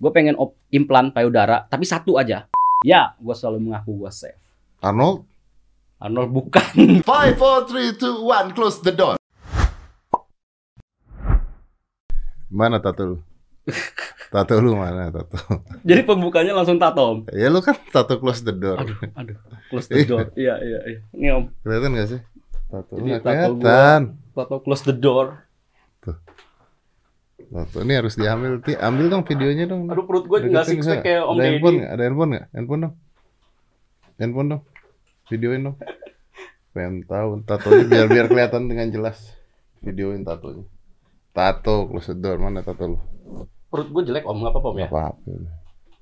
Gue pengen op implan payudara, tapi satu aja. Ya, gue selalu mengaku gue safe. Arnold? Arnold bukan. Five, four, three, two, one, close the door. Mana tato lu? tato lu mana tato? Jadi pembukanya langsung tato om. Ya lu kan tato close the door. Aduh, aduh. Close the door. Iya, iya, iya. Ini om, Kelihatan gak sih? Tato lu Jadi tato gua- kelihatan. tato close the door. Tato ini harus diambil. Ti, ambil dong videonya dong. Aduh perut gue nggak six pack kayak om Ada handphone nggak? Ada handphone nggak? Handphone dong. Handphone dong. Videoin dong. Pengen tahu tatonya biar biar kelihatan dengan jelas. Videoin tatonya. Tato close the door mana tato lu? Perut gue jelek om, nggak apa-apa om ya? Apa?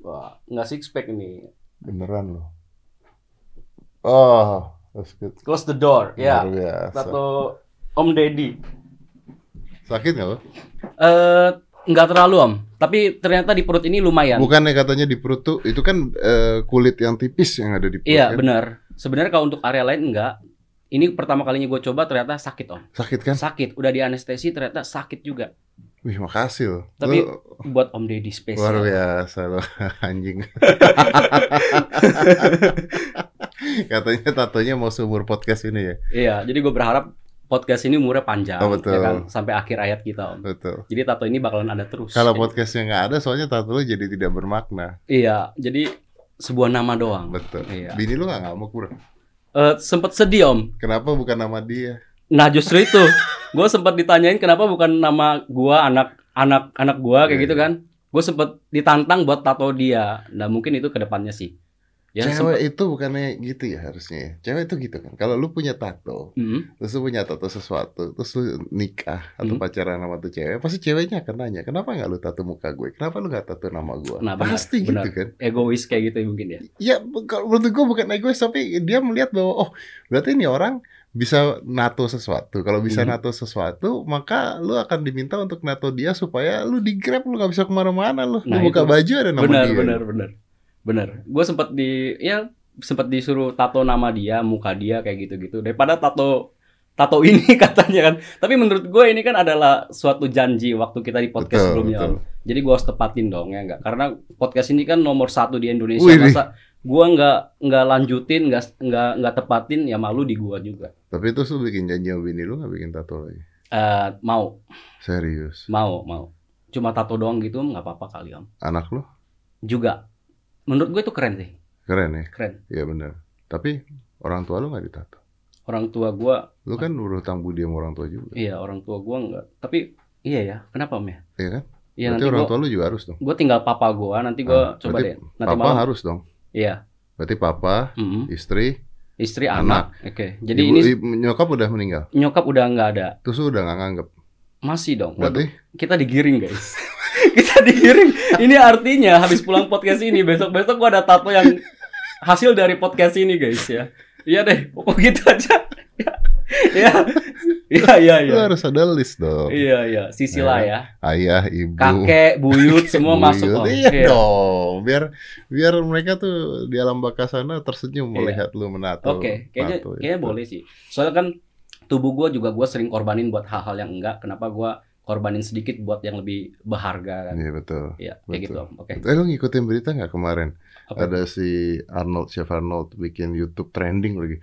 Wah, nggak six pack ini. Beneran lo. Oh, that's good. Close the door. Ya. Biasa. Tato om Deddy. Sakit nggak lo? Eh, nggak terlalu om. Tapi ternyata di perut ini lumayan. Bukannya katanya di perut tuh itu kan eh, kulit yang tipis yang ada di perut. Iya kan? benar. Sebenarnya kalau untuk area lain enggak. Ini pertama kalinya gue coba ternyata sakit om. Sakit kan? Sakit. Udah di anestesi ternyata sakit juga. Wih makasih lo. Tapi Lu buat om Deddy luar spesial. biasa lo anjing. katanya tatonya mau seumur podcast ini ya. Iya. Jadi gue berharap podcast ini umurnya panjang. Oh, betul. ya kan? Sampai akhir ayat kita om. Betul. Jadi tato ini bakalan ada terus. Kalau Kayak- podcastnya nggak ada, soalnya tato lu jadi tidak bermakna. Iya. Jadi sebuah nama doang. Betul. Iya. Bini lu nggak ngamuk bro? Eh, sempet sedih om. Kenapa bukan nama dia? Nah justru itu, gue sempat ditanyain kenapa bukan nama gua anak anak anak gua kayak Iya, gitu iya. kan. Gue sempat ditantang buat tato dia. Nah mungkin itu ke depannya sih. Ya Cewek sempet. itu bukannya gitu ya harusnya. ya? Cewek itu gitu kan. Kalau lu punya tato, Mm, terus lu punya tato sesuatu, terus lu nikah atau Hmm. pacaran sama tuh cewek, pasti ceweknya akan nanya, kenapa nggak lu tato muka gue? Kenapa lu nggak tato nama gue? Nah, pasti benar. gitu kan. egois kayak gitu ya mungkin ya. Ya, kalau menurut gue bukan egois, tapi dia melihat bahwa oh berarti ini orang bisa nato sesuatu. Kalau bisa Hmm. nato sesuatu, maka lu akan diminta untuk nato dia supaya lu di grab lu nggak bisa ke mana-mana lu. Nah, lu buka itu. baju ada nama benar, dia. benar, benar, benar. Gue sempat di, ya sempat disuruh tato nama dia, muka dia kayak gitu-gitu. Daripada tato tato ini katanya kan. Tapi menurut gue ini kan adalah suatu janji waktu kita di podcast Betul, sebelumnya. betul. Jadi gue harus tepatin dong ya enggak. Karena podcast ini kan nomor satu di Indonesia. Wih, Masa gue nggak nggak lanjutin, nggak nggak nggak tepatin ya malu di gua juga. Tapi itu lu bikin janji sama bini lu nggak bikin tato lagi? Eh mau, Serius? mau, mau. Cuma tato doang gitu nggak apa-apa kali om. Anak lu? Juga. Menurut gue itu keren sih, Keren ya? keren. Iya benar. Tapi orang tua lu nggak ditato. Orang tua gua Lu kan berhutang budi sama orang tua juga. Iya orang tua gua nggak. Tapi iya ya, kenapa om ya? Iya kan? Iya Berarti nanti orang gua, tua lu juga harus dong. gua tinggal papa gua, nanti gua Ah, coba deh. Nanti Papa malam. harus dong. Iya. Berarti papa, mm-mm. istri, Istri, Anak. anak. Oke. Jadi ibu- ini nyokap udah meninggal. nyokap udah nggak ada. Terus udah nggak nganggep. Masih dong. Berarti kita digiring guys. kita digiring. Ini artinya habis pulang podcast ini besok-besok gua ada tato yang hasil dari podcast ini guys ya. Iya deh, pokok gitu aja. ya. Iya, iya, lu iya. harus ada list dong. Iya, iya. Sisi lah ya. Ayah, ibu, Kakek, buyut semua buyut. masuk om. Iya dong. Biar biar mereka tuh di alam baka sana tersenyum Iya. melihat lu menato. Oke, kayaknya tato kayaknya itu. boleh sih. Soalnya kan tubuh gua juga gua sering korbanin buat hal-hal yang enggak. Kenapa gua korbanin sedikit buat yang lebih berharga kan? Iya betul. Iya, kayak gitu betul. Oke. Eh lu ngikutin berita nggak kemarin? Apa? Ada si Arnold, Chef Arnold bikin YouTube trending lagi.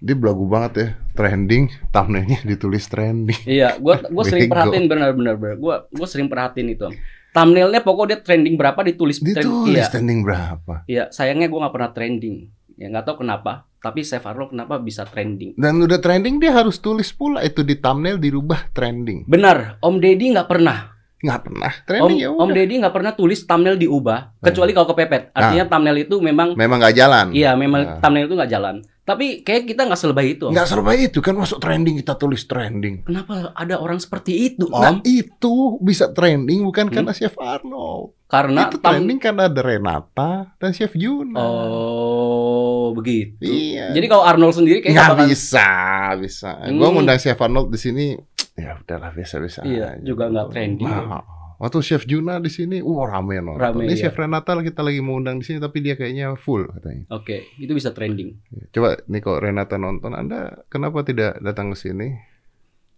Dia belagu banget ya, trending, thumbnailnya ditulis trending. Iya, gua gua sering perhatiin benar-benar benar. Gua gua sering perhatiin itu. Thumbnailnya pokoknya dia trending berapa ditulis trend- Ditulis Iya, trending berapa? iya. Sayangnya gua nggak pernah trending. Ya nggak tahu kenapa. Tapi Chef Arnold kenapa bisa trending? Dan udah trending dia harus tulis pula itu di thumbnail dirubah trending. Benar, Om Deddy nggak pernah. Nggak pernah Om, trending ya Om udah. Deddy nggak pernah tulis thumbnail diubah, kecuali kalau kepepet. Artinya thumbnail itu memang Memang nggak jalan. Iya, memang Nah. thumbnail itu nggak jalan. Tapi kayak kita nggak selebay itu. Om. Nggak serba itu kan masuk trending kita tulis trending. Kenapa ada orang seperti itu, Nah Om? itu bisa trending bukan Hmm? karena Chef Arnold. Karena itu trending karena ada Renata dan Chef Juna. Oh, begitu. Iya. Jadi kalau Arnold sendiri kayak nggak bakal- bisa, bisa. Hmm. Gua ngundang Chef Arnold di sini, ya udahlah biasa-biasa. Iya, aja juga nggak trending. Nah, waktu Chef Juna di sini, wah rame nonton. Rame, Ini iya. Chef Renata kita lagi mau undang di sini, tapi dia kayaknya full katanya. Oke, itu bisa trending. Coba nih kok Renata nonton, Anda kenapa tidak datang ke sini?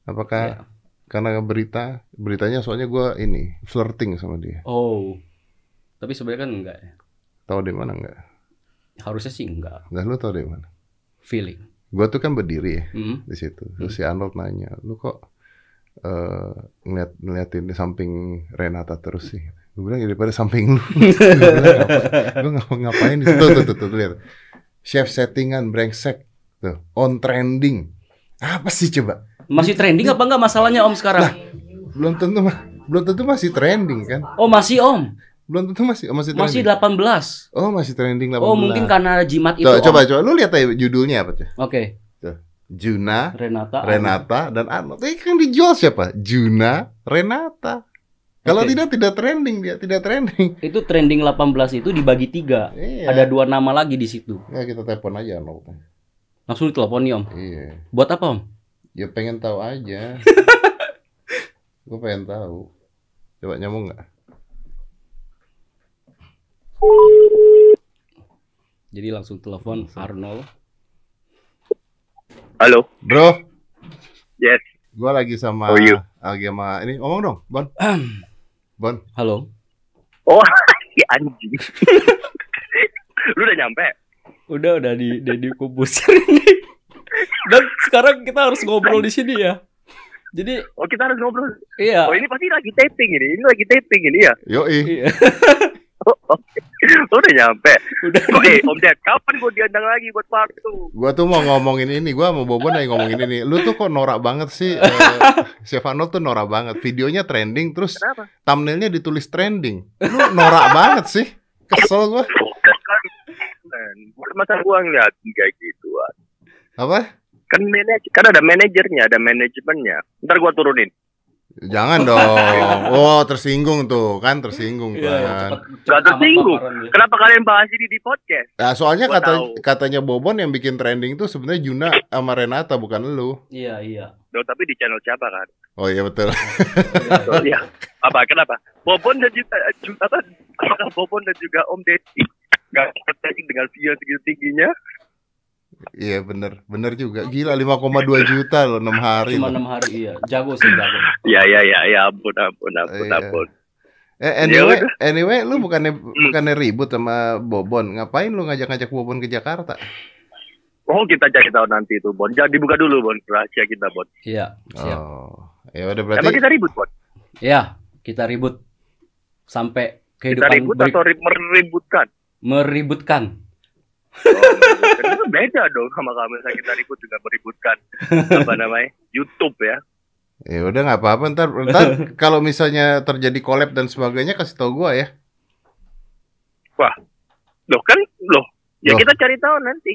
Apakah Iya. Karena berita? Beritanya soalnya gua ini flirting sama dia. Oh, Tapi sebenarnya kan enggak ya. Tahu dari mana enggak? Harusnya sih enggak. Nah, lu tahu dari mana? Feeling. Gua tuh kan berdiri ya Hmm. di situ. Terus si Arnold nanya, "Lu kok eh ngeliat ngeliatin di samping Renata terus sih?" Gue bilang ya daripada samping lu. Gue gue ngapa ngapain di situ tuh, tuh, tuh, tuh, lihat. Chef settingan brengsek tuh, on trending. Apa sih coba? Masih trending apa enggak masalahnya Om sekarang? Belum tentu belum tentu masih trending kan? Oh, masih Om. Belum tentu masih oh, masih Masih trending. 18. Oh, masih trending 18. Oh, mungkin karena jimat itu. Tuh, Om. coba coba lu lihat aja judulnya apa tuh? Oke. Juna, Renata. Renata dan Arnold. Ini kan dijual siapa? Juna, Renata. Kalau Oke. tidak tidak trending dia, tidak trending. Itu trending 18 itu dibagi tiga. Iya. Ada dua nama lagi di situ. Ya kita telepon aja Arnold. Langsung ditelepon nih Om. Iya. Buat apa Om? Ya pengen tahu aja. Gue pengen tahu. Coba nyambung nggak? Jadi langsung telepon Arnold. Halo. Bro, Yes. gue lagi sama How are you? lagi sama ini ngomong dong, Bon. Bon. Halo. Oh, si anjing. Lu udah nyampe? Udah udah di di, di kubus ini. Dan sekarang kita harus ngobrol di sini ya. Jadi Oh, kita harus ngobrol. iya. Oh, ini pasti lagi taping ini. Ini lagi taping ini ya. Yoi. Iya. Oh, oke. Lu udah nyampe. Udah Kok eh, Om Ded, kapan gua diundang lagi buat waktu? Gua tuh mau ngomongin ini, gua mau Bobon lagi ngomongin ini. Lu tuh kok norak banget sih? Chef Arnold tuh norak banget. Videonya trending, terus Kenapa? thumbnailnya ditulis trending. Lu norak banget sih. Kesel gua. Bukan masa gua ngeliat kayak gitu. Apa? Kan manajer, kan ada manajernya, ada manajemennya. Ntar gua turunin. Jangan dong. Oh, tersinggung tuh, kan tersinggung Iya, kan. cepet, Gak cepet tersinggung. Kenapa kalian bahas ini di podcast? Nah, soalnya Gua kata tahu. katanya Bobon yang bikin trending tuh sebenarnya Juna sama Renata bukan lu. Iya, iya. Loh, tapi di channel siapa kan? Oh iya betul. Oh, iya. Apa? Kenapa? Bobon dan juga, ju- apa? Apakah Bobon dan juga Om Deddy gak tertarik dengan view segitu tingginya? Iya bener, bener juga. Gila 5,2 juta loh 6 hari. Cuma loh. enam hari iya. Jago sih jago. Ya ya ya ya ampun ampun ampun Iya. ampun. Eh anyway, Ya anyway lu bukannya bukannya ribut sama Bobon. Ngapain lu ngajak-ngajak Bobon ke Jakarta? Oh kita cari tahu nanti itu Bon. Jangan dibuka dulu Bon rahasia kita Bon. Iya, siap. Oh. Ya udah Emang berarti kita ribut Bon? Iya, kita ribut sampai Kita kehidupan ribut berik- atau ri- meributkan? meributkan. Oh, itu beda dong sama kalau misalnya kita ribut juga meributkan apa namanya YouTube ya. ya udah nggak apa-apa ntar, ntar kalau misalnya terjadi collab dan sebagainya kasih tau gua ya. Loh kan loh. Ya Loh. kita cari tahu nanti.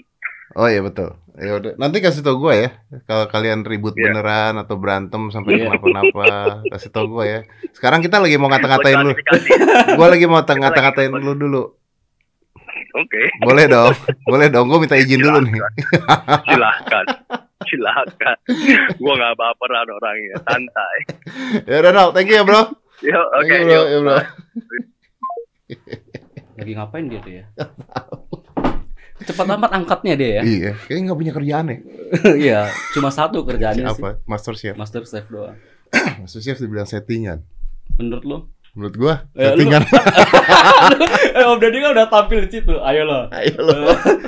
Oh iya betul. Ya udah nanti kasih tau gua ya. Kalau kalian ribut Iya. beneran atau berantem sampai Iya. kenapa-napa, kasih tau gua ya. Sekarang kita lagi mau ngata-ngatain lu. Gua lagi mau ngata-ngatain lu dulu. Oke. Boleh dong. Boleh dong. Gua minta izin dulu nih. Silahkan. Silahkan. Gua nggak baperan orangnya. Santai. Ya udah, Nal. Thank you ya, Bro. Yo, oke. Thank you, bro. yuk. Ya, bro. Lagi ngapain dia tuh ya? Cepat amat angkatnya dia ya. Iya, kayaknya nggak punya kerjaan ya. Iya, cuma satu kerjaannya sih. Apa? Master Chef. Master Chef doang. Master Chef dibilang settingan. Menurut lo? Menurut gua Eh, lu- settingan. eh, Om Deddy kan udah tampil di situ. Ayo lo. Ayo lo.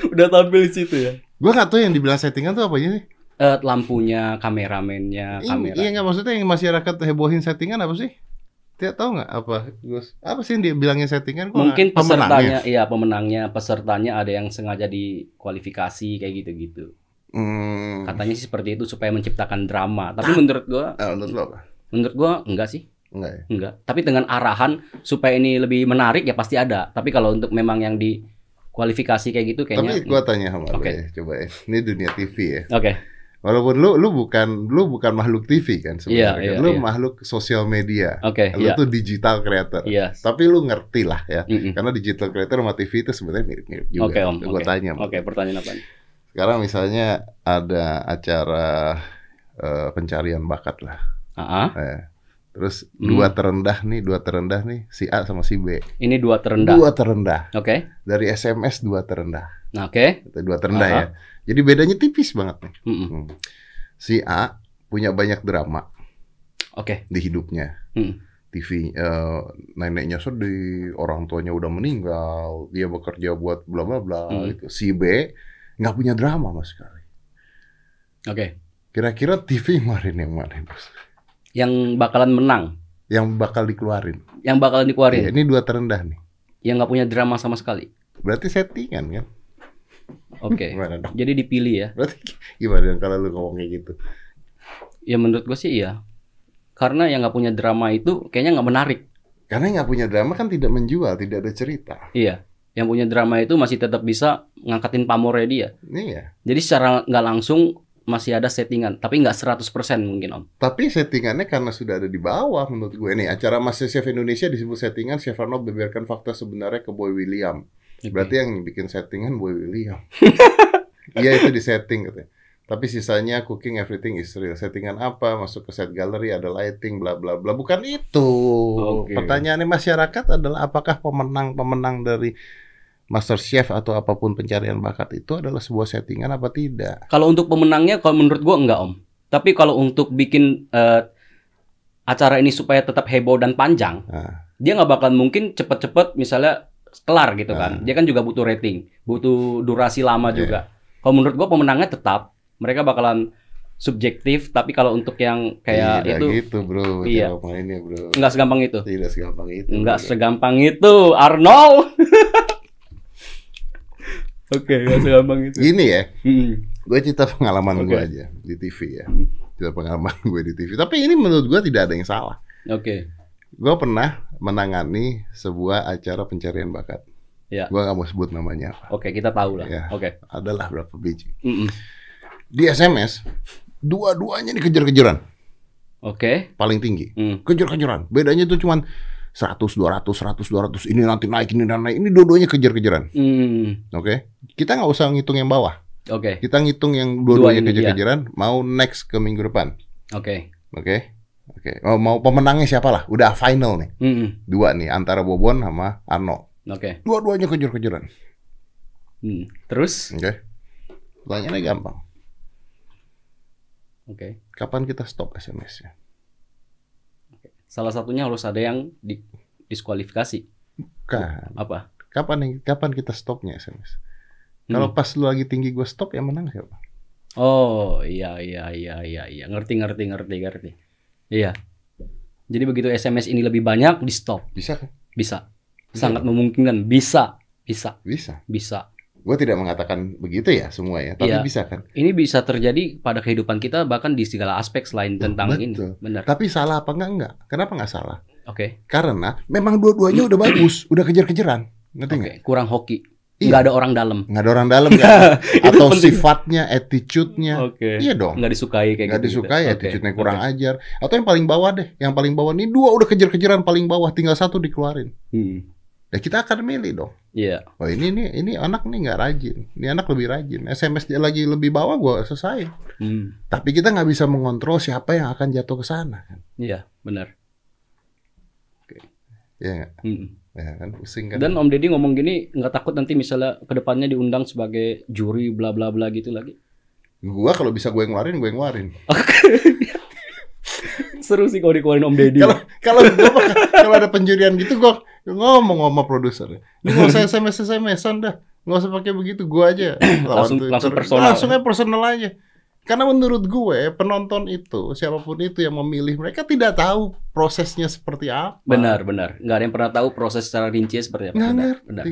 udah tampil di situ ya. Gua nggak tahu yang dibilang settingan tuh apa sih? Eh, lampunya, kameramennya, Iya, kamera. Iya nggak maksudnya yang masyarakat hebohin settingan apa sih? Tidak tahu nggak apa, Gus? Apa sih yang dia bilangnya settingan? Gua Mungkin pesertanya, iya pemenangnya, pesertanya ada yang sengaja dikualifikasi kayak gitu-gitu. Hmm. Katanya sih seperti itu supaya menciptakan drama. Tapi menurut gua, Ah, menurut lo apa? menurut gua enggak sih, Enggak ya? enggak. Tapi dengan arahan supaya ini lebih menarik ya pasti ada. Tapi kalau untuk memang yang dikualifikasi kayak gitu kayaknya. Tapi gua tanya sama Oke. lu ya, coba ya. Ini dunia TV ya. Oke. Walaupun lu lu bukan lu bukan makhluk TV kan sebenarnya. Kan? iya, lu iya. makhluk sosial media. Oke, Lu iya. tuh digital creator. Iya. Tapi lu ngerti lah ya. Mm-mm. Karena digital creator sama TV itu sebenarnya mirip-mirip juga. Oke, Om. Gue Oke. tanya. Oke, pertanyaan apa nih? Sekarang misalnya ada acara eh, pencarian bakat lah. Ah, ah. Eh, terus Hmm. dua terendah nih, dua terendah nih, si A sama si B. ini dua terendah. Dua terendah. Oke. Dari SMS dua terendah. Nah, oke. Itu Dua terendah Aha. ya. Jadi bedanya tipis banget nih. Mm-mm. Hmm. Si A punya banyak drama Oke. di hidupnya. Hmm. TV eh, neneknya sedih, orang tuanya udah meninggal, dia bekerja buat bla bla bla Hmm. gitu. Si B nggak punya drama mas sekali. Oke. Kira-kira TV kemarin yang mana bos? Yang bakalan menang, Yang bakal dikeluarin? yang bakalan dikeluarin, Ya, ini dua terendah nih. yang nggak punya drama sama sekali. Berarti settingan kan? Oke. Dong? Jadi dipilih ya. Berarti gimana kalau lu ngomong kayak gitu? Ya menurut gue sih iya. Karena yang nggak punya drama itu kayaknya nggak menarik. Karena yang nggak punya drama kan tidak menjual, tidak ada cerita. Iya. Yang punya drama itu masih tetap bisa ngangkatin pamornya dia. Iya. Jadi secara nggak langsung masih ada settingan, tapi nggak 100% mungkin om. Tapi settingannya karena sudah ada di bawah menurut gue nih acara Master Chef Indonesia disebut settingan Chef Arnold beberkan fakta sebenarnya ke Boy William. Oke. Berarti yang bikin settingan Boy William. Iya itu di setting katanya. Tapi sisanya cooking everything is real. Settingan apa? Masuk ke set gallery ada lighting bla bla bla. Bukan itu. Oke. Pertanyaannya masyarakat adalah apakah pemenang-pemenang dari Master Chef atau apa pun pencarian bakat itu adalah sebuah settingan apa tidak? Kalau untuk pemenangnya, kalau menurut gua enggak om. Tapi kalau untuk bikin eh, acara ini supaya tetap heboh dan panjang, Nah. dia nggak bakal mungkin cepet-cepet misalnya kelar gitu kan. Nah. Dia kan juga butuh rating, butuh durasi lama Iya. juga. Kalau menurut gua pemenangnya tetap mereka bakalan subjektif. Tapi kalau untuk yang kayak tidak itu gitu bro, Iya. mainnya bro. nggak segampang itu. Tidak segampang itu. Nggak bro. segampang itu, Arnold. Oke, nggak segampang itu. Gini ya, Hmm. gue cerita pengalaman Oke. gue aja di TV ya. Cerita pengalaman gue di TV. Tapi ini menurut gue tidak ada yang salah. Oke. Gue pernah menangani sebuah acara pencarian bakat. Ya. Gue gak mau sebut namanya apa. Oke, kita tahu lah. Ya. Oke. Adalah berapa biji. Mm-mm. Di SMS, dua-duanya dikejar-kejaran. Oke. Paling tinggi. Hmm. Kejar-kejaran. Bedanya tuh cuman 100, 200, 100, 200. Ini nanti naik, ini naik. Ini dua-duanya kejar-kejaran. Hmm. Oke? Kita nggak usah ngitung yang bawah. Oke. Kita ngitung yang dua-duanya Dua ini, iya. kejar-kejaran. Mau next ke minggu depan. Oke. Oke? Oke. Oh, mau pemenangnya siapa lah? Udah final nih. Mm-mm. Dua nih. Antara Bobon sama Arno. Oke. Dua-duanya kejar-kejaran. Hmm. Terus? Oke? Pertanyaannya gampang. Oke. Kapan kita stop SMS-nya? Salah satunya harus ada yang di diskualifikasi. Kan. Apa? Kapan yang kapan kita stopnya SMS? Hmm. Kalau pas lu lagi tinggi gue stop yang menang siapa? Oh, iya iya iya iya iya. Ngerti ngerti ngerti ngerti. Iya. Jadi begitu SMS ini lebih banyak di stop. Bisa kan? Bisa. Bisa. Sangat memungkinkan. Bisa. Bisa. Bisa. Bisa. Gue tidak mengatakan begitu ya semua ya, tapi Iya. bisa kan? Ini bisa terjadi pada kehidupan kita bahkan di segala aspek selain tentang Betul. ini. Benar. Tapi salah apa enggak enggak? Kenapa enggak salah? Oke. Karena memang dua-duanya udah bagus, udah kejar-kejaran. Ngerti Oke. nggak? Kurang hoki. Iya. Nggak ada orang dalam. Nggak ada orang dalam kan? Itu Atau penting. sifatnya, attitude-nya. Oke. Iya dong. Nggak disukai kayak Nggak gitu. disukai, Oke, attitude-nya kurang oke. ajar. Atau yang paling bawah deh, yang paling bawah ini dua udah kejar-kejaran paling bawah, tinggal satu dikeluarin. Hmm. Ya kita akan milih dong. Iya. Oh ini nih, ini anak nih nggak rajin. Ini anak lebih rajin. SMS dia lagi lebih bawah, gua selesai. Hmm. Tapi kita nggak bisa mengontrol siapa yang akan jatuh ke sana. kan? Iya, benar. Iya nggak? Hmm. Ya kan pusing kan. Dan Om Deddy ngomong gini nggak takut nanti misalnya ke depannya diundang sebagai juri bla bla bla gitu lagi. Gua kalau bisa gue ngeluarin, gue ngeluarin. Seru sih kalau dikeluarin Om Deddy. Kalau kalau mah- kalau ada penjurian gitu gua ngomong sama produser. Ini nggak usah SMS SMS-an dah. Nggak usah pakai begitu, gua aja. Langsung- Twitter. langsung personal. Langsung aja personal aja. Karena menurut gue penonton itu siapa pun itu yang memilih mereka tidak tahu prosesnya seperti apa. Benar, benar. Nggak ada yang pernah tahu proses secara rinci seperti apa. Nggak ngerti. benar.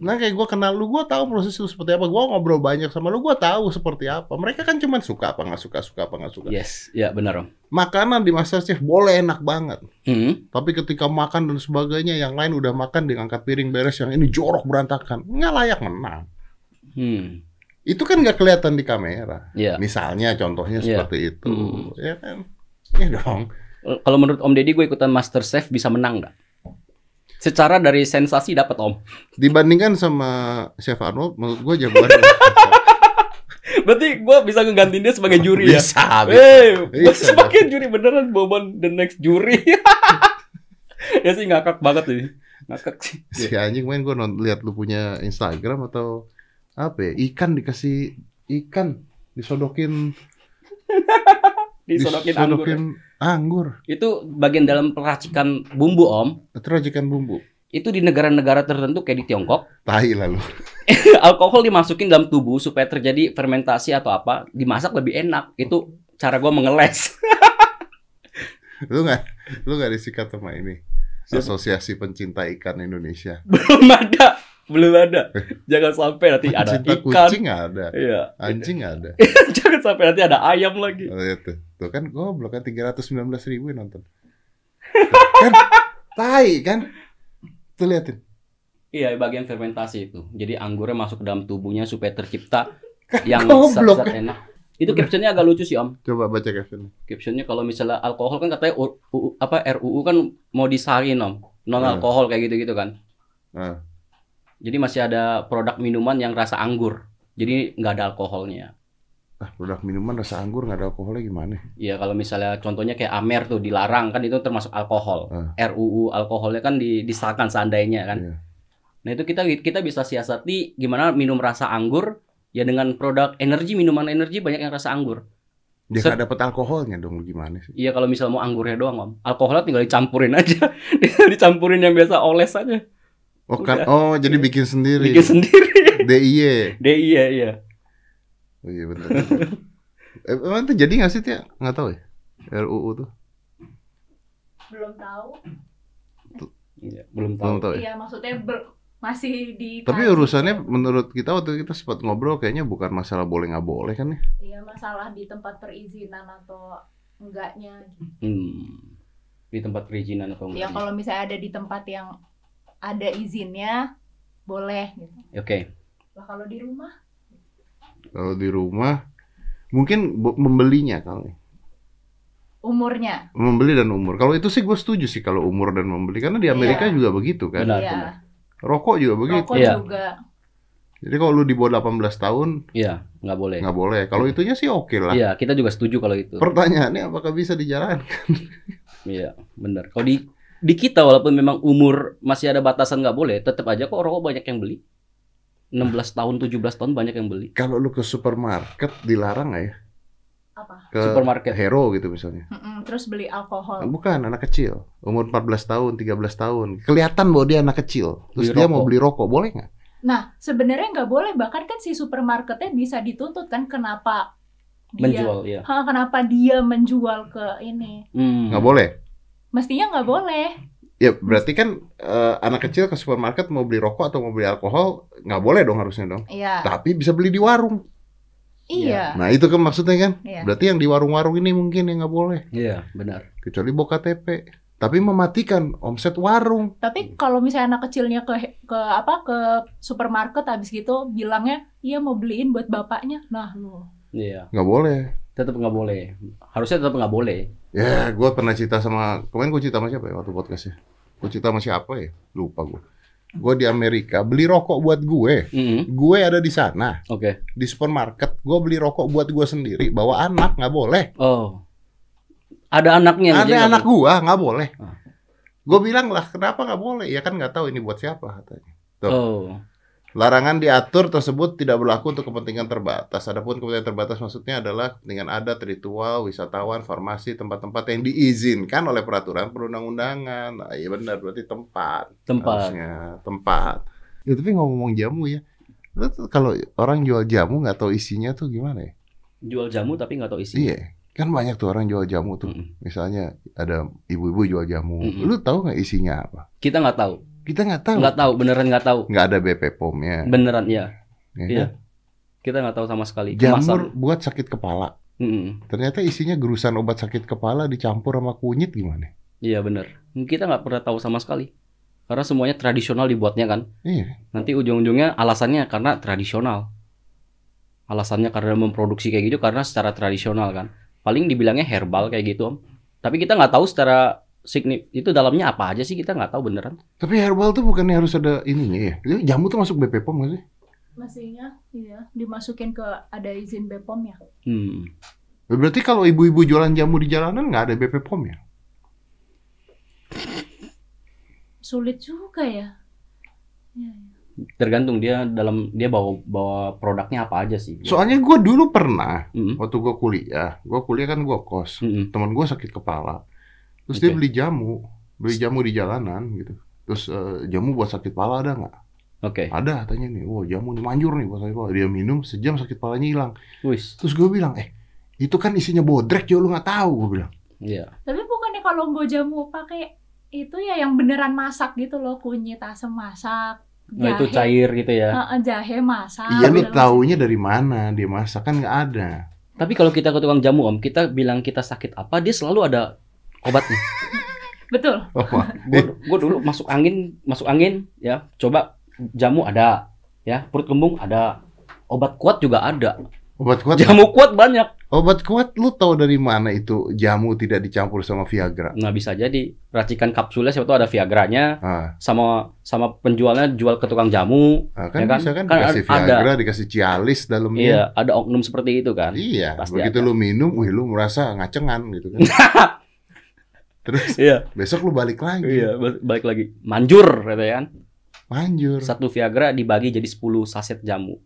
Nah kayak gue kenal lu, gue tahu proses itu seperti apa. Gue ngobrol banyak sama lu, gue tahu seperti apa. Mereka kan cuma suka apa nggak suka, suka apa nggak suka. Yes, ya benar Om. Makanan di MasterChef boleh enak banget. Hmm. Tapi ketika makan dan sebagainya, yang lain udah makan dengan angkat piring beres, yang ini jorok berantakan, nggak layak menang. Hmm. Itu kan nggak kelihatan di kamera. Iya. Misalnya, contohnya Iya. seperti itu, Hmm. ya kan? Ya dong. Kalau menurut Om Deddy gue ikutan Master Chef bisa menang nggak? Secara dari sensasi dapat Om. Dibandingkan sama Chef Arnold, menurut gue jagoan. Berarti gue bisa ngegantiin dia sebagai juri ya? bisa, bisa. Eh, gue Bisa, sebagai juri beneran Bobon the next juri. ya sih ngakak banget ini. Ngakak sih. Si anjing main gue lihat lu punya Instagram atau apa ya? Ikan dikasih ikan disodokin Disodokin anggur. Ya. Anggur. Itu bagian dalam peracikan bumbu om. Itu racikan bumbu. Itu di negara-negara tertentu kayak di Tiongkok, Tai lalu. alkohol dimasukin dalam tubuh supaya terjadi fermentasi atau apa, dimasak lebih enak. Itu cara gua mengeles. Lu nggak lu nggak disikat sama ini. Asosiasi Pencinta Ikan Indonesia. belum ada, belum ada. Jangan sampai nanti ada Pencinta ikan. kucing nggak ada. Iya. Anjing nggak ada. Jangan sampai nanti ada ayam lagi. Oh, iya tuh. Tuh kan goblok kan 319 ribu yang nonton. kan tai kan. Tuh liatin. Iya, bagian fermentasi itu. Jadi anggurnya masuk ke dalam tubuhnya supaya tercipta yang goblok. zat-zat enak. Itu captionnya agak lucu sih Om. Coba baca caption. Captionnya kalau misalnya alkohol kan katanya U- U- apa RUU kan mau disarin Om. Non alkohol kayak gitu-gitu kan. Nah, Jadi masih ada produk minuman yang rasa anggur. Jadi nggak ada alkoholnya. ah, produk minuman rasa anggur nggak ada alkoholnya gimana? Iya kalau misalnya contohnya kayak Amer tuh dilarang kan itu termasuk alkohol. Ah. RUU alkoholnya kan di, disahkan seandainya kan. Iya. Nah itu kita kita bisa siasati gimana minum rasa anggur ya dengan produk energi minuman energi banyak yang rasa anggur. Dia nggak dapat alkoholnya dong gimana sih? Iya kalau misal mau anggurnya doang om, alkoholnya tinggal dicampurin aja, dicampurin yang biasa oles aja, Oh kan, oh jadi bikin sendiri. bikin sendiri. DIY. Deh iya iya. Oh iya bener. eh, emang tuh jadi nggak sih Tia? Nggak tahu ya. RUU tuh. belum tahu Iya, belum tahu. Belum tahu ya. iya maksudnya ber- masih di Tapi urusannya menurut kita waktu kita sempat ngobrol kayaknya bukan masalah boleh nggak boleh kan ya? iya masalah di tempat perizinan atau enggaknya Hmm. Di tempat perizinan atau ya enggak? kalau misalnya ada di tempat yang ada izinnya boleh gitu Oke. lah kalau di rumah Kalau di rumah mungkin membelinya kali. umurnya Membeli dan umur. Kalau itu sih gue setuju sih kalau umur dan membeli karena di Amerika Iya. juga begitu kan. Benar, iya benar. Rokok juga begitu. rokok Iya. juga Jadi kalau lu di bawah 18 tahun Iya, nggak boleh. nggak boleh. Kalau itunya sih oke lah. Iya, kita juga setuju kalau itu. Pertanyaannya apakah bisa dijalankan? Iya, benar. Kalau di di kita walaupun memang umur masih ada batasan nggak boleh, tetap aja kok rokok banyak yang beli. 16 tahun, 17 tahun banyak yang beli. Kalau lu ke supermarket dilarang nggak ya? apa Ke Supermarket. Hero gitu misalnya. Mm-mm, terus beli alkohol Bukan anak kecil, umur 14 tahun, 13 tahun. Kelihatan bahwa dia anak kecil. Terus Beli dia rokok. mau beli rokok, boleh nggak? nah sebenarnya nggak boleh bahkan kan si supermarketnya bisa dituntut kan kenapa dia Menjual, ya. Kenapa dia menjual ke ini Hmm. Nggak boleh. Mestinya nggak boleh Ya berarti kan eh, anak kecil ke supermarket mau beli rokok atau mau beli alkohol nggak boleh dong harusnya dong. iya Tapi bisa beli di warung. iya Nah itu kan maksudnya kan. Iya. Berarti yang di warung-warung ini mungkin yang nggak boleh. Iya, benar. Kecuali bawa KTP. Tapi mematikan omset warung. Tapi kalau misalnya anak kecilnya ke ke apa ke supermarket habis gitu bilangnya iya mau beliin buat bapaknya. Nah, lu. Iya, Nggak boleh. tetap nggak boleh. Harusnya tetap nggak boleh. Ya, gue pernah cerita sama kemarin gue cerita sama siapa ya waktu podcastnya? Gue cerita sama siapa ya? Lupa gue. Gue di Amerika beli rokok buat gue. Hmm, Gue ada di sana Oke. di supermarket. Gue beli rokok buat gue sendiri. Bawa anak nggak boleh. Oh. Ada anaknya Ada anak gue nggak boleh. Ah. Gue bilang lah kenapa nggak boleh? Ya kan nggak tahu ini buat siapa katanya. boleh. Oh. Larangan diatur tersebut tidak berlaku untuk kepentingan terbatas. Adapun kepentingan terbatas maksudnya adalah kepentingan adat, ritual, wisatawan, farmasi, tempat-tempat yang diizinkan oleh peraturan perundang-undangan. Nah, iya benar berarti tempat. Tempat. Harusnya tempat. Ya, tapi ngomong jamu ya. Lu tuh kalau orang jual jamu nggak tahu isinya tuh gimana ya? Jual jamu tapi nggak tahu isinya. Iya. Kan banyak tuh orang jual jamu tuh. Mm-mm. Misalnya ada ibu-ibu jual jamu. Mm-mm. Lu tahu nggak isinya apa? Kita nggak tahu. Kita nggak tahu. Nggak tahu, beneran nggak tahu. Nggak ada BP POM-nya. Beneran ya. ya Iya. kan? Kita nggak tahu sama sekali. Jamur buat sakit kepala. Mm-mm. Ternyata isinya gerusan obat sakit kepala dicampur sama kunyit gimana? Iya bener. Kita nggak pernah tahu sama sekali. Karena semuanya tradisional dibuatnya kan. Iya. Nanti ujung-ujungnya alasannya karena tradisional. Alasannya karena memproduksi kayak gitu karena secara tradisional kan. Paling dibilangnya herbal kayak gitu om. Tapi kita nggak tahu secara signif itu dalamnya apa aja sih kita nggak tahu beneran. Tapi herbal tuh bukannya harus ada ininya ya? Jadi Jamu tuh masuk BP POM nggak sih? Mestinya iya dimasukin ke ada izin BPOM ya. Hmm. Berarti kalau ibu-ibu jualan jamu di jalanan nggak ada BP POM ya? Sulit juga ya. Iya, iya. Tergantung dia dalam dia bawa bawa produknya apa aja sih. Soalnya gue dulu pernah Mm-mm. waktu gue kuliah, gue kuliah kan gue kos, Mm-mm. teman gue sakit kepala, terus dia Oke. beli jamu, beli jamu di jalanan gitu, terus eh, jamu buat sakit kepala ada nggak? Oke. Ada katanya nih, wah jamu nih manjur nih buat sakit kepala, dia minum sejam sakit kepalanya hilang, Wis. terus gue bilang, eh itu kan isinya bodrek jo lu nggak tahu, gue bilang. Iya. Tapi bukannya kalau mau jamu pakai itu ya yang beneran masak gitu loh, kunyit asam masak, Nah, itu cair gitu ya. Heeh, jahe masak. iya lu taunya dari mana dia masak kan nggak ada. Tapi kalau kita ke tukang jamu om, kita bilang kita sakit apa, dia selalu ada obatnya. Betul. Oh, gue dulu masuk angin masuk angin ya coba jamu ada ya perut kembung ada obat kuat juga ada obat kuat, jamu kuat banyak obat kuat lu tahu dari mana itu jamu tidak dicampur sama Viagra? nah bisa jadi racikan kapsulnya siapa tahu ada viagranya Ah, sama sama penjualnya jual ke tukang jamu ah, kan, Ya kan? bisa kan, Kan dikasih ada. Viagra, dikasih Cialis dalamnya. iya ada oknum seperti itu kan Iya, Pasti begitu ada. lu minum, wih lu merasa ngacengan gitu kan. Terus iya besok lu balik lagi. iya ba- balik lagi manjur gitu ya kan Manjur. satu viagra dibagi jadi 10 saset jamu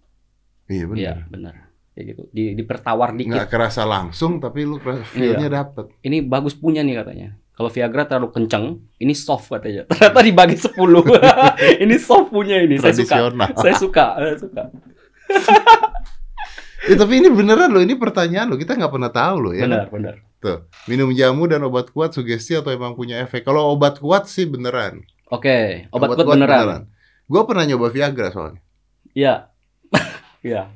Iya benar. iya benar kayak gitu di dipertawar dikit Nggak kerasa langsung tapi lu kerasa- feel-nya dapet. ini bagus punya nih katanya. Kalau Viagra terlalu kenceng, ini soft katanya. Ternyata dibagi 10. ini soft punya ini. Saya suka. Saya suka. Saya suka. Eh, tapi ini beneran loh, ini pertanyaan loh. Kita nggak pernah tahu loh ya. Benar, benar. Minum jamu dan obat kuat sugesti atau emang punya efek? Kalau obat kuat sih beneran. Oke, obat kuat beneran. Gue pernah nyoba Viagra soalnya. Iya. Iya.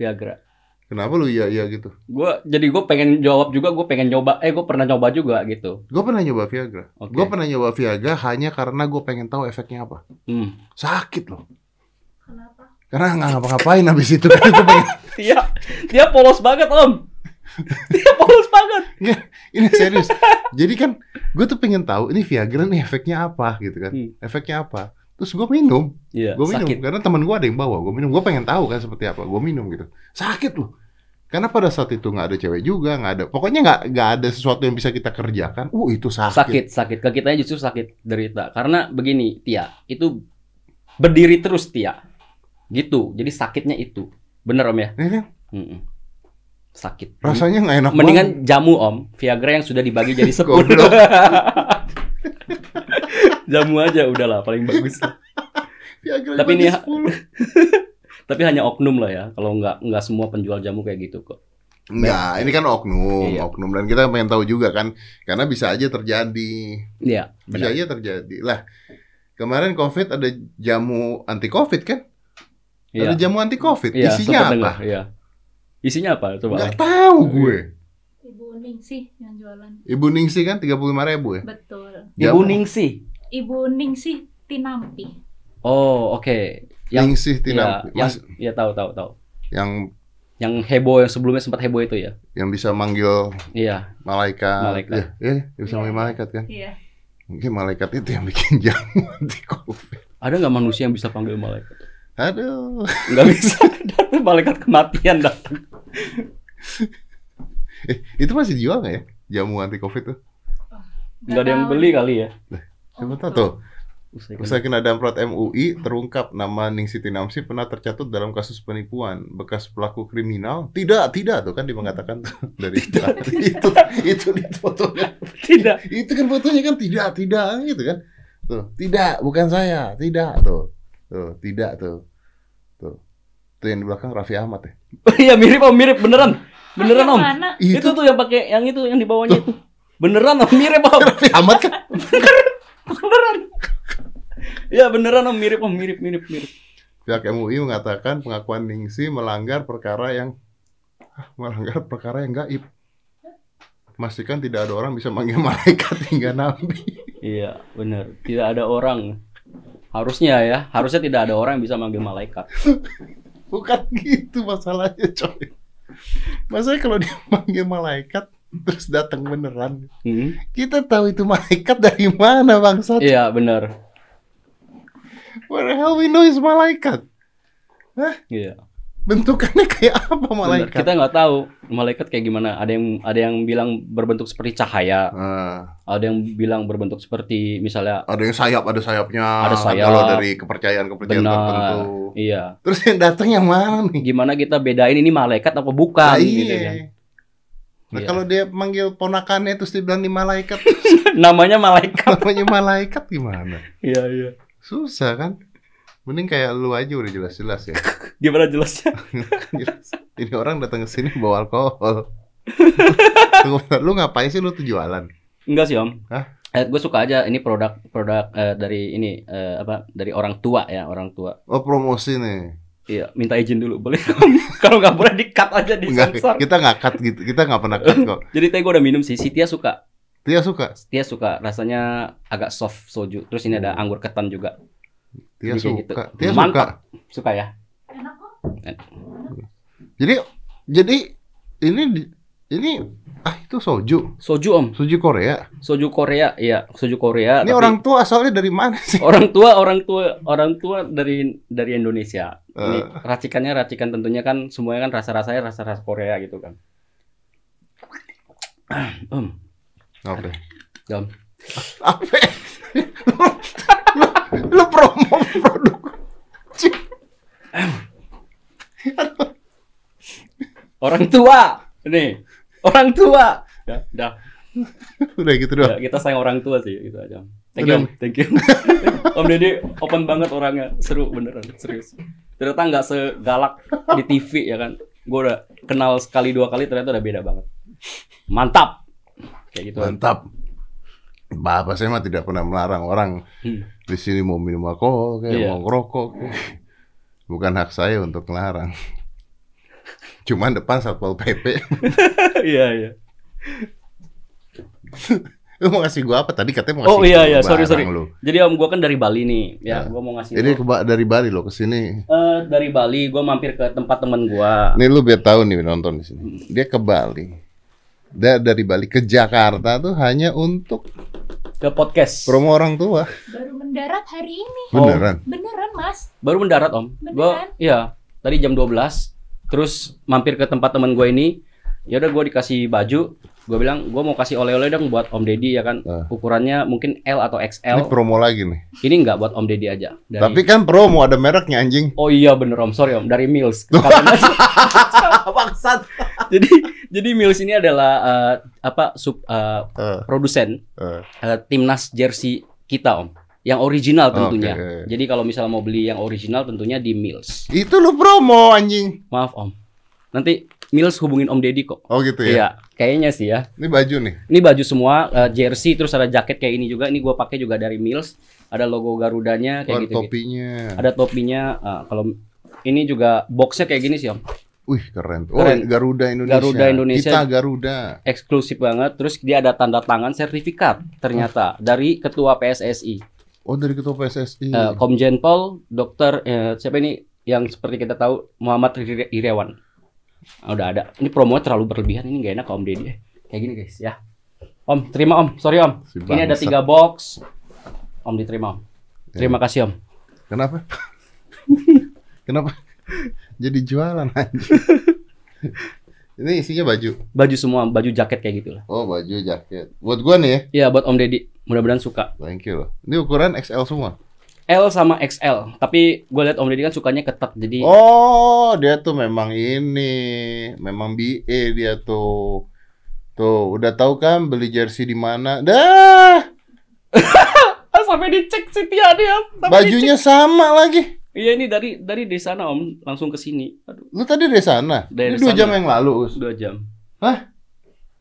Viagra. Kenapa lu iya iya gitu? Gua jadi gue pengen jawab juga, gue pengen nyoba. Eh, gue pernah nyoba juga gitu. Gue pernah nyoba Viagra. Oke. Gue pernah nyoba Viagra hanya karena gue pengen tahu efeknya apa. Hmm. Sakit loh. Kenapa? Karena nggak ngapa-ngapain habis itu kan gue pengen Iya, dia polos banget om. Dia polos banget. ini serius. Jadi kan gue tuh pengen tahu ini Viagra nih efeknya apa gitu kan. Hmm. Efeknya apa? Terus gue minum, Iya, gue minum sakit. karena teman gue ada yang bawa, gue minum, gue pengen tahu kan seperti apa, gue minum gitu, sakit loh. Karena pada saat itu nggak ada cewek juga, nggak ada, pokoknya nggak nggak ada sesuatu yang bisa kita kerjakan. Uh itu sakit. sakit sakit ke kitanya justru sakit derita karena begini Tia itu berdiri terus Tia gitu jadi sakitnya itu bener om ya Ya kan? Sakit Rasanya nggak enak mendingan jamu om Viagra yang sudah dibagi jadi sepuluh jamu aja udahlah paling bagus banget. Viagra Tapi ini- 10. tapi hanya oknum lah ya kalau nggak nggak semua penjual jamu kayak gitu kok Enggak, ini kan oknum, Iya. oknum dan kita pengen tahu juga kan, karena bisa aja terjadi, iya bisa benar aja terjadi. Lah, kemarin COVID ada jamu anti COVID kan? iya Ada jamu anti COVID, iya isinya apa? dengar, iya isinya apa coba Nggak tahu gue. Ibu Ning sih yang jualan. Ibu Ningsi kan 35 ribu ya? Betul. ibu Jamu- Ningsi Ibu Ning sih Tinampi. oh oke yang Ningsih Iya, Tinampi. yang Mas, ya tahu tahu tahu. yang Yang heboh yang sebelumnya sempat heboh itu ya. yang bisa manggil Iya, malaikat. Malaikat. Ya, ya, bisa Iya. manggil malaikat kan? Iya. Mungkin malaikat itu yang bikin jamu anti COVID. ada nggak manusia yang bisa panggil malaikat? Aduh. Nggak bisa. Datang malaikat kematian datang. Eh, itu masih dijual nggak ya? Jamu anti COVID tuh? Nggak ada yang beli kali ya. Siapa Oh, tahu tuh. Usai Usai kena damprot MUI, terungkap nama Ningsih Tinamsi pernah tercatut dalam kasus penipuan. Bekas pelaku kriminal? Tidak, tidak tuh kan dia mengatakan tuh dari itu itu di fotonya. Tidak. Itu kan fotonya kan tidak, tidak gitu kan. Tuh, tidak, bukan saya, tidak tuh. Tuh, tidak tuh. Tuh. Tuh yang di belakang Raffi Ahmad ya. Iya mirip om, mirip beneran. Beneran om. Mana? Itu, tuh yang pakai yang itu yang di bawahnya itu. Beneran om, mirip om. Raffi Ahmad kan Beneran. Iya beneran om, mirip om, mirip mirip mirip. Pihak MUI mengatakan pengakuan Ningsi melanggar perkara yang melanggar perkara yang gaib. Pastikan tidak ada orang bisa manggil malaikat hingga nabi. Iya, bener. Tidak ada orang. Harusnya ya, harusnya tidak ada orang yang bisa manggil malaikat. Bukan gitu masalahnya, coy. Masalahnya kalau dia manggil malaikat terus datang beneran, Hmm. kita tahu itu malaikat dari mana bangsat? Iya, bener. What the hell we know is malaikat? Iya. Bentukannya kayak apa Bener, malaikat? Kita nggak tahu malaikat kayak gimana. Ada yang ada yang bilang berbentuk seperti cahaya, Ah, ada yang bilang berbentuk seperti misalnya ada yang sayap, ada sayapnya. Ada sayap. Kalau dari kepercayaan-kepercayaan benar. tertentu. Iya. Terus yang datang yang mana nih? Gimana kita bedain ini malaikat apa bukan Nah, gitu iya. kan. Nah, Iya. kalau dia manggil ponakannya terus dia bilang ini malaikat, Namanya malaikat. namanya malaikat gimana? Iya, iya. Susah kan? Mending kayak lu aja udah jelas-jelas ya. Gimana jelasnya? Jelas. Ini orang datang ke sini bawa alkohol. Tunggu lu ngapain sih lu tuh jualan? Enggak sih, Om. Hah? Eh, gue suka aja ini produk produk eh, dari ini eh, apa dari orang tua ya orang tua Oh promosi nih. iya minta izin dulu boleh kalau nggak boleh di cut aja di Enggak, sensor kita nggak cut gitu. Kita nggak pernah cut kok. jadi tadi gue udah minum sih si Tia suka Tia suka. Tia suka rasanya agak soft soju terus ini ada anggur ketan juga Tia Jadi kayak suka. gitu. Tia suka. Mantap. suka ya Enak kok. Jadi jadi ini ini ah itu soju. soju om Soju Korea. soju Korea iya soju Korea Ini tapi orang tua asalnya dari mana sih? orang tua orang tua orang tua dari dari Indonesia ini Eh. racikannya racikan tentunya kan semuanya kan rasa rasanya rasa rasa Korea gitu kan om Oke. om Apa? Lu, promo produk. orang tua. Nih orang tua. Ya udah. Udah gitu doang. ya, kita sayang orang tua sih gitu aja. Thank you om. thank you. Om Deddy open banget orangnya. Seru beneran serius. Ternyata nggak segalak di TV ya kan? Gue udah kenal sekali dua kali ternyata udah beda banget. Mantap. Kayak gitu. Mantap. Bapak saya mah tidak pernah melarang orang. Hmm. Di sini mau minum alkohol kayak Iya. mau ngerokok kayak. Bukan hak saya untuk melarang. Cuman depan Satpol PP. iya iya Lu mau ngasih gua apa? Tadi katanya mau Oh, ngasih iya, gua iya, sorry, sorry. Lu. jadi om gue kan dari Bali nih ya Ya. gue mau ngasih Jadi lo. ke Ba- dari Bali lo ke sini. Eh, dari Bali gue mampir ke tempat temen gue Nih lu biar tahu nih nonton di sini. Dia ke Bali. Dia dari Bali ke Jakarta tuh hanya untuk ke podcast promo orang tua. Baru mendarat hari ini. Oh. Beneran. Beneran, Mas. baru mendarat om Beneran? iya tadi jam 12 terus mampir ke tempat teman gue ini ya udah gue dikasih baju gue bilang gue mau kasih oleh-oleh dong buat om deddy ya kan Ah. ukurannya mungkin L atau Ini XL promo lagi nih. ini enggak buat om deddy aja dari Tapi kan promo ada mereknya anjing. oh iya bener om sorry om dari Mills. Bangsat. jadi jadi Mills ini adalah eh, apa sub eh, Eh, produsen eh. eh, timnas jersey kita om yang original tentunya Oke. jadi kalau misalnya mau beli yang original tentunya di Mills Itu lu promo anjing. maaf om nanti Mills hubungin om deddy kok Oh gitu ya. Iya, kayaknya sih ya. Ini baju nih. Ini baju semua eh, jersey terus ada jaket kayak ini juga. Ini gua pakai juga dari Mills. Ada logo Garudanya Oh, kayak ada gitu. topinya. Ada topinya. eh, kalau ini juga boxnya kayak gini sih om, Wih keren. Oh Keren. Garuda Indonesia. Garuda Indonesia. Kita Garuda. eksklusif banget. Terus dia ada tanda tangan sertifikat ternyata dari ketua PSSI, Oh dari ketua PSSI. Eh, Komjen Pol, Dokter eh, siapa ini yang seperti kita tahu Muhammad Iri- Irawan. Ah, udah ada. Ini promo terlalu berlebihan. Ini nggak enak ke Om Deddy. Eh, Kayak gini guys ya. Om, terima Om. Sorry Om. Si Ini ada tiga box. Om diterima Om. Ya. Terima kasih Om. Kenapa? Kenapa? Jadi jualan anjing. Ini isinya baju. Baju semua, baju jaket kayak gitu lah. Oh baju jaket. Buat gua nih ya. Iya buat Om Deddy. Mudah-mudahan suka. Thank you loh. Ini ukuran XL semua. L sama XL. Tapi gue lihat Om Deddy kan sukanya ketat. Jadi Oh, dia tuh memang ini, memang BA dia tuh. Tuh, udah tahu kan beli jersey di mana? Dah, Ah, sampai dicek sih dia dia. Sampai bajunya sama lagi. Iya ini dari dari di sana Om langsung ke sini. Aduh, Lu tadi dari sana? Dari Ini dua sana. jam yang lalu, Us. dua jam.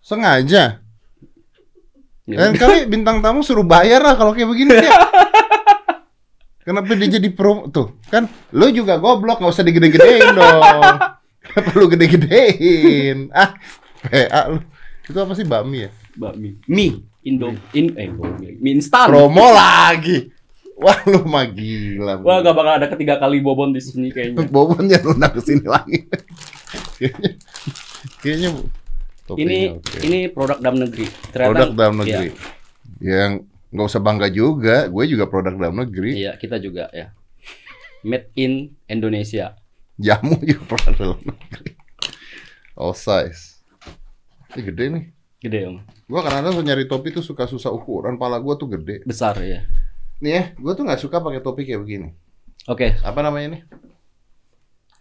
Sengaja. Ya. Lain kali bintang tamu suruh bayar lah kalau kayak begini ya. Kenapa dia jadi pro tuh? Kan lu juga goblok nggak usah digede-gedein dong. Kenapa lu gede-gedein? Ah, PA lu. Itu apa sih bakmi ya? Bakmi. Mie. Indo. In, eh. Mie instan. Promo lagi. Wah, lu mah gila. Wah, gak bakal ada ketiga kali bobon di sini kayaknya. Bobon jangan undang ke sini lagi. kayaknya kayaknya Ini oke. ini produk dalam negeri. Ternyata- produk dalam Iya, negeri. Yang nggak usah bangga juga, gue juga produk dalam negeri. Iya, kita juga ya. Made in Indonesia. Jamu juga produk dalam negeri. All size. Ini gede nih. Gede om. Gua kadang-kadang nyari topi tuh suka susah ukuran. Pala gua tuh gede. Besar ya. Nih ya, gua tuh nggak suka pakai topi kayak begini. Oke. Apa namanya nih?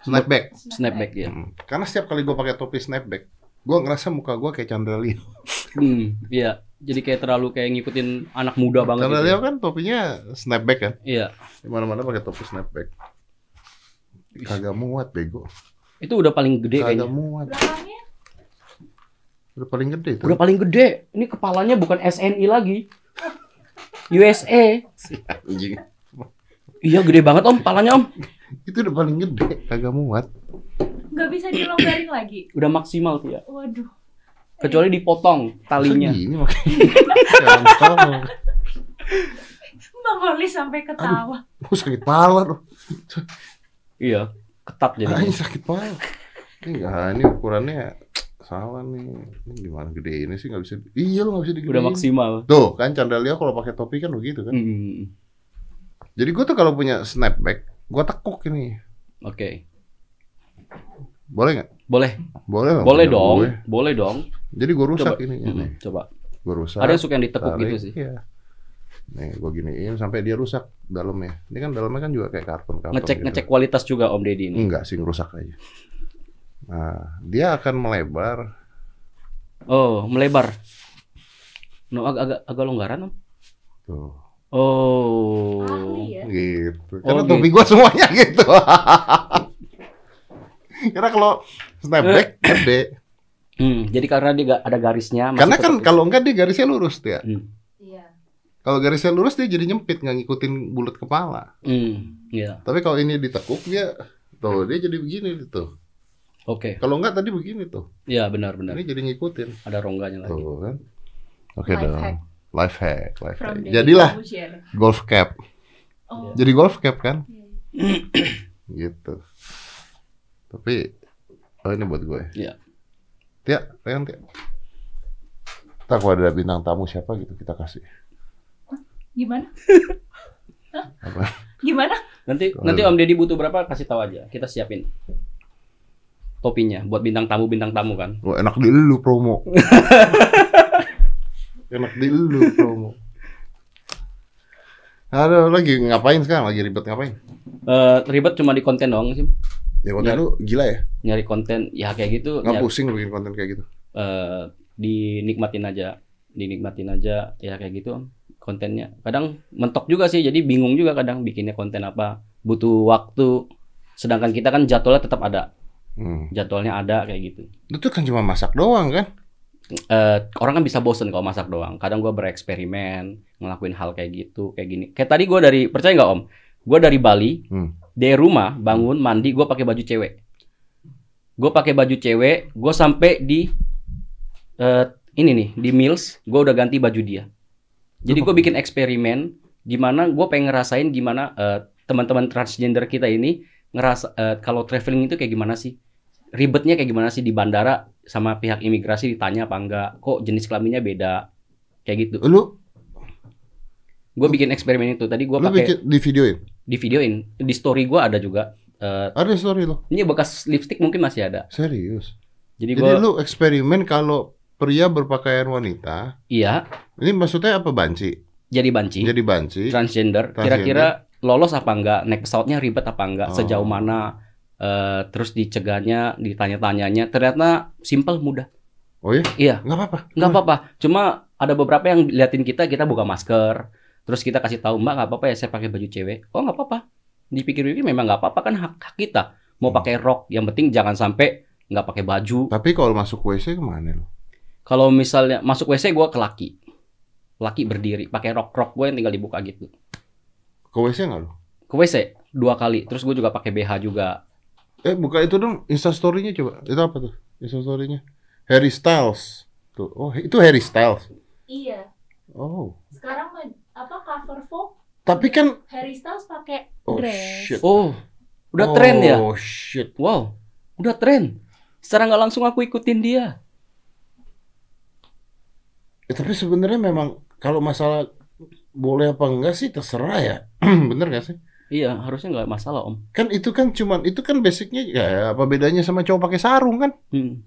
Snapback. Snapback ya. Hmm. Karena setiap kali gua pakai topi snapback, gua ngerasa muka gua kayak Chandra Leo. Hmm. Iya. Jadi kayak terlalu kayak ngikutin anak muda banget. Chandra gitu. Leo kan topinya snapback kan. Iya. Di mana-mana pakai topi snapback. Kagak muat bego. Itu udah paling gede Kagak kayaknya. muat. Belakangnya Udah paling gede itu. Udah paling gede. Ini kepalanya bukan SNI lagi. USA. Anjing. Iya gede banget om, palanya om. Itu udah paling gede, kagak muat. nggak bisa dilonggarin lagi. Udah maksimal tuh ya. Waduh. Kecuali dipotong talinya. Gini makanya. Bang Oli sampai ketawa. Oh, sakit pala loh. Iya, ketat ini jadinya. sakit pala. Ini enggak, ini ukurannya salah nih. Ini gimana gede ini sih nggak bisa. Iya lo nggak bisa digedein. Udah maksimal. Tuh kan Chandra Leo kalau pakai topi kan begitu kan. Hmm. Jadi gue tuh kalau punya snapback, gue tekuk ini. Oke. Boleh nggak? Boleh. Boleh lah. Boleh dong. gue. Boleh dong. Jadi gue rusak Coba. ini. Hmm, nih. Coba. Gue rusak. Ada yang suka yang ditekuk tarik, gitu sih. Iya. Nih gue giniin sampai dia rusak dalamnya. Ini kan dalamnya kan juga kayak karton karton. Ngecek ngecek kualitas juga Om Deddy ini. Enggak sih ngerusak aja. Nah, dia akan melebar. Oh, melebar. No, agak agak, agak longgaran Om. Tuh, Oh. Ahli ya. gitu. Oh, Karena topi gua semuanya gitu. Karena kalau snapback gede. Hmm, jadi karena dia gak ada garisnya. Karena kan kalau enggak dia garisnya lurus dia. Hmm. Iya. Kalau garisnya lurus dia jadi nyempit nggak ngikutin bulat kepala. Hmm, iya. Tapi kalau ini ditekuk dia tuh dia jadi begini tuh. Oke. Kalau enggak tadi begini tuh. Iya, benar benar. Ini jadi ngikutin. Ada rongganya lagi. Tuh kan. Oke Life dong. hack. Life hack, life From hack. Jadilah golf cap. Oh. Jadi golf cap kan? iya. gitu tapi oh ini buat gue Iya. Tia pegang Tia Ntar kalau ada bintang tamu siapa gitu kita kasih Gimana? apa Gimana? Nanti nanti Om Deddy butuh berapa kasih tahu aja. Kita siapin. Topinya buat bintang tamu bintang tamu kan. Wah, enak di lu promo enak di lu promo Aduh, lagi ngapain sekarang? Lagi ribet ngapain? Eh, ribet cuma di konten doang sih. Ya konten Ya. lu gila ya? Nyari konten ya kayak gitu. Nggak ya, pusing bikin konten kayak gitu? eh, dinikmatin aja. Dinikmatin aja ya kayak gitu Om, kontennya. Kadang mentok juga sih. Jadi bingung juga kadang bikinnya konten apa. Butuh waktu. Sedangkan kita kan jadwalnya tetap ada. Hmm. Jadwalnya ada kayak gitu. Tuh kan cuma masak doang kan? eh orang kan bisa bosen kalau masak doang. Kadang gue bereksperimen, ngelakuin hal kayak gitu, kayak gini. Kayak tadi gue dari, percaya nggak om? Gue dari Bali, Hmm. dari rumah bangun mandi, gue pakai baju cewek. Gue pakai baju cewek, gue sampai di eh ini nih di Mills, gue udah ganti baju dia. Jadi gue bikin eksperimen, gimana gue pengen ngerasain gimana eh, teman-teman transgender kita ini ngerasa eh, kalau traveling itu kayak gimana sih? Ribetnya kayak gimana sih di bandara sama pihak imigrasi ditanya apa enggak? Kok jenis kelaminnya beda? Kayak gitu. Lu Gue bikin eksperimen itu. Tadi gue pakai di videoin. di videoin di story gue ada juga. Eh, Ada story lo. ini bekas lipstick mungkin masih ada. Serius. Jadi Jadi gue lu eksperimen kalau pria berpakaian wanita, iya ini maksudnya apa banci? jadi banci Jadi banci. transgender. Transgender. Kira-kira lolos apa enggak? Naik pesawatnya ribet apa enggak? Oh. Sejauh mana? Eh, terus dicegahnya, ditanya-tanyanya. Ternyata simple mudah. Oh ya? Iya. Nggak apa-apa. Nggak apa-apa. Cuma ada beberapa yang liatin kita, kita buka masker. Terus kita kasih tahu mbak nggak apa-apa ya saya pakai baju cewek. Oh nggak apa-apa. Dipikir-pikir memang nggak apa-apa kan hak, hak kita. Mau Hmm. pakai rok, yang penting jangan sampai nggak pakai baju. Tapi kalau masuk WC ke mana lo? Kalau misalnya masuk WC gue ke laki, laki berdiri pakai rok rok gue yang tinggal dibuka gitu. Ke WC nggak lo? Ke WC dua kali. Terus gue juga pakai BH juga. Eh buka itu dong instastorynya coba. Itu apa tuh? Instastorynya. Harry Styles. Tuh. Oh itu Harry Styles. Iya. Oh. Sekarang mah apa cover Vogue Tapi kan. Harry Styles pakai Oh dress. shit. Oh, udah tren ya? Oh shit. Wow, udah tren. Secara nggak langsung aku ikutin dia. Ya, tapi sebenarnya memang kalau masalah boleh apa enggak sih terserah ya. Bener gak sih? Iya, harusnya nggak masalah om. Kan itu kan cuman itu kan basicnya ya apa bedanya sama cowok pakai sarung kan? Hmm.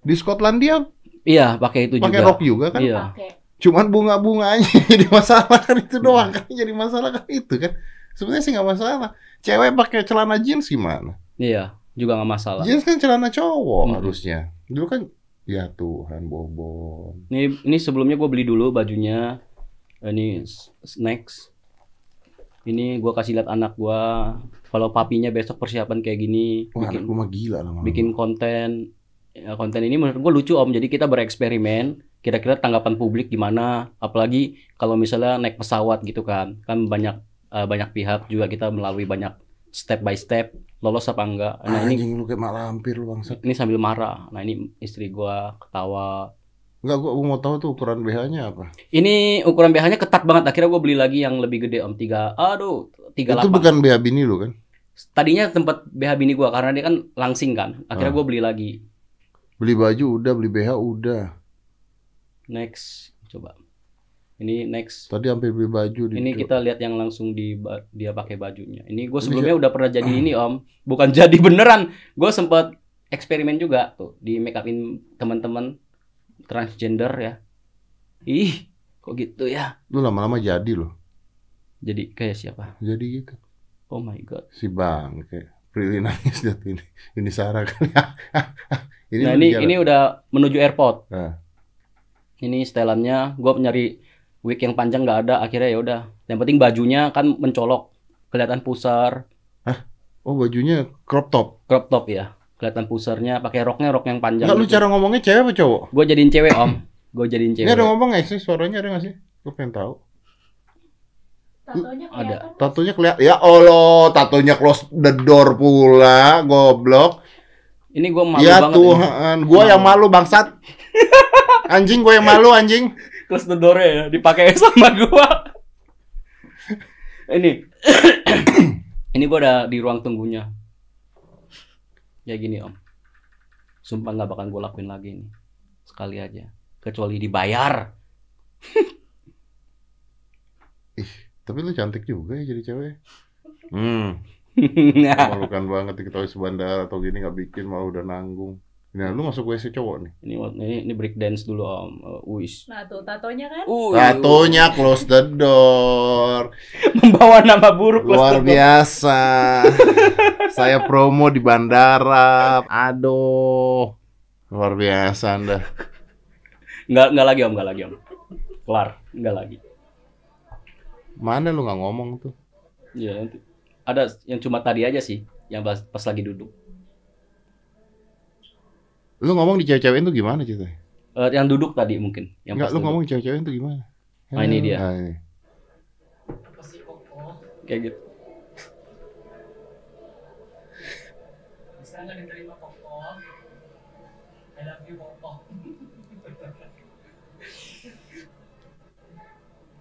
Di Skotlandia Iya, pakai itu pakai juga. rok juga kan? Iya. Pakai. Cuman bunga-bunganya jadi masalah kan itu doang kan jadi masalah kan itu kan. Sebenarnya sih nggak masalah. Cewek pakai celana jeans gimana? Iya, juga nggak masalah. Jeans kan celana cowok Hmm. harusnya. Dulu kan ya Tuhan bobon. Ini ini sebelumnya gue beli dulu bajunya. Ini s- next. Ini gue kasih lihat anak gue. Kalau papinya besok persiapan kayak gini, Wah, bikin anak lu mah gila lama bikin konten. Ya, konten ini menurut gue lucu om. Jadi kita bereksperimen. Kira-kira tanggapan publik gimana? Apalagi kalau misalnya naik pesawat gitu kan, kan banyak eh, banyak pihak juga kita melalui banyak step by step lolos apa enggak. Nah ini Anjing lu kayak mak lampir lu bangsat. ini sambil marah. Nah ini istri gua ketawa. Enggak gua, gua mau tahu tuh ukuran BH-nya apa. Ini ukuran BH-nya ketat banget. Akhirnya gue beli lagi yang lebih gede om tiga. Aduh tiga Itu bukan BH bini lu kan? Tadinya tempat BH bini gua karena dia kan langsing kan. Akhirnya Ah. gue beli lagi. Beli baju udah, beli BH udah. Next coba. Ini next. Tadi hampir beli baju di Ini kita lihat yang langsung di dia pakai bajunya. Ini gue Ini sebelumnya udah pernah jadi ini om. Bukan jadi beneran. Gue sempet eksperimen juga tuh di make upin teman-teman transgender ya. Ih kok gitu ya. lu lama-lama jadi loh. Jadi kayak siapa? Jadi gitu. Oh my god. Si Bang kayak Prilly nangis lihat ini. Ini Sarah kan. ini nah ini jalan. ini udah menuju airport. Nah. Ini setelannya. Gue nyari wig yang panjang nggak ada. Akhirnya ya udah. Yang penting bajunya kan mencolok, kelihatan pusar, Oh bajunya crop top. crop top ya. Kelihatan pusarnya. Pakai roknya rok yang panjang. Enggak lu gitu. cara ngomongnya cewek apa cowok? Gue jadiin cewek om. Gue jadiin Ini ada cewek. ngomong nggak sih suaranya ada nggak sih? Gue pengen tahu. Tatonya Ada. Tatonya kelihatan. Ya Allah, tatonya close the door pula, goblok. Ini gue malu ya banget. Tuhan, gua yang malu bangsat. Anjing gua yang malu anjing. Close the door ya. Dipakai sama gue. ini. ini gue udah di ruang tunggunya. Ya gini om. Sumpah nggak bakal gue lakuin lagi ini. Sekali aja. Kecuali dibayar. Tapi lu cantik juga ya jadi cewek. Hmm, malukan banget diketahui sebandar atau gini nggak bikin malu udah nanggung. Nah, lu masuk WC cowok nih. ini ini ini break dance dulu om. Uh, wis. Nah tuh tatonya kan. Uh, Tatonya close the door. membawa nama buruk close Luar the door. biasa. Saya promo di bandara. Aduh. Luar biasa Anda. Nggak nggak lagi om, nggak lagi om. Kelar, nggak lagi. Mana lu nggak ngomong tuh? Iya, nanti. ada yang cuma tadi aja sih, yang pas, pas lagi duduk. Lu ngomong di cewek-cewek itu gimana ceritanya? Eh, yang duduk tadi mungkin. Yang Enggak, lu duduk. ngomong cewek-cewek itu gimana? Ah, ini dia. Ah, ini. kayak gitu.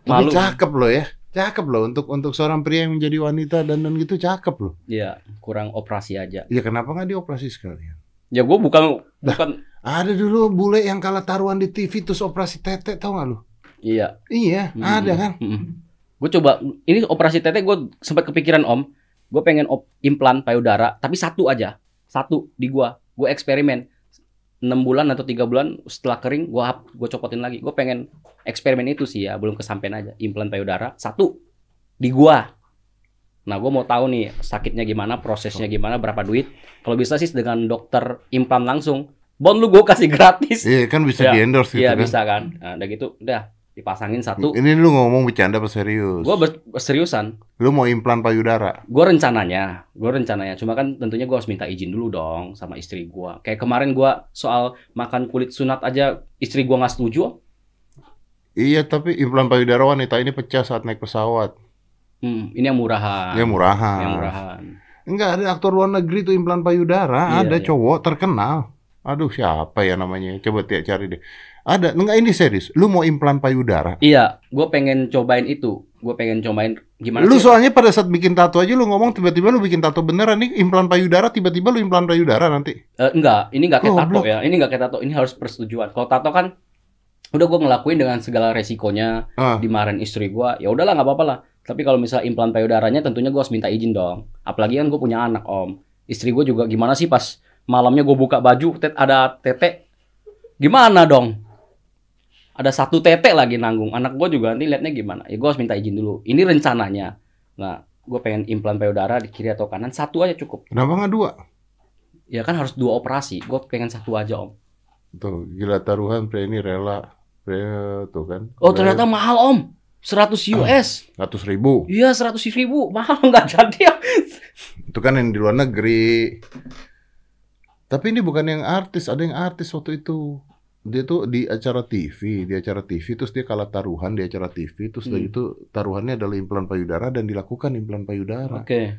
Tapi Malu. cakep loh ya. Cakep loh untuk untuk seorang pria yang menjadi wanita dan dan gitu cakep loh. Iya, kurang operasi aja. Ya kenapa nggak dioperasi sekalian? Ya gue bukan bukan Ada dulu bule yang kalah taruhan di TV terus operasi tete tau nggak lu? iya. Iya, Hmm. ada kan? Gue coba ini operasi tete gue sempat kepikiran om. Gue pengen op, implan payudara, tapi satu aja, satu di gua. Gue eksperimen 6 bulan atau tiga bulan setelah kering gue gue copotin lagi. Gue pengen eksperimen itu sih ya, belum kesampaian aja. Implan payudara satu di gua. Nah, gue mau tahu nih sakitnya gimana, prosesnya gimana, berapa duit. Kalau bisa sih dengan dokter implan langsung. Bon lu gue kasih gratis. Iya kan bisa Ya, di endorse gitu Iya kan? bisa kan. Nah, udah gitu, udah dipasangin satu. Ini lu ngomong bercanda apa serius? Gue seriusan. Lu mau implan payudara? Gue rencananya, gue rencananya. Cuma kan tentunya gue harus minta izin dulu dong sama istri gue. Kayak kemarin gue soal makan kulit sunat aja istri gue nggak setuju. Iya, tapi implan payudara wanita ini pecah saat naik pesawat. Hmm, ini yang murahan. Ya murahan. Yang murahan. Enggak ada aktor luar negeri tuh implan payudara, Iya, ada iya. cowok terkenal. Aduh, siapa ya namanya? Coba tiap cari deh. Ada, enggak ini serius. Lu mau implan payudara? Iya, gue pengen cobain itu. Gue pengen cobain gimana Lu sih? soalnya pada saat bikin tato aja lu ngomong tiba-tiba lu bikin tato beneran nih implan payudara tiba-tiba lu implan payudara nanti. Eh, enggak, ini enggak kayak tato Goblok. ya. Ini enggak kayak tato. Ini harus persetujuan. Kalau tato kan udah gue ngelakuin dengan segala resikonya, Ah. dimarahin istri gue. Ya udahlah nggak apa-apa lah. Tapi kalau misal implan payudaranya tentunya gue harus minta izin dong. Apalagi kan gue punya anak om. Istri gue juga gimana sih pas malamnya gue buka baju tet ada tete. Gimana dong? Ada satu tete lagi nanggung. Anak gue juga nanti liatnya gimana. Ya gue harus minta izin dulu. Ini rencananya. Nah, gue pengen implan payudara di kiri atau kanan. Satu aja cukup. Kenapa nggak dua? Ya kan harus dua operasi. Gue pengen satu aja om. Tuh, gila taruhan pre ini rela. Pre tuh kan. Oh ternyata mahal om. 100 US. Ratus ribu. Iya 100 ribu. Mahal nggak jadi ya. Itu kan yang di luar negeri. Tapi ini bukan yang artis, ada yang artis waktu itu. Dia tuh di acara TV, di acara TV terus dia kalah taruhan di acara TV terus Hmm. itu taruhannya adalah implan payudara dan dilakukan implan payudara. Oke.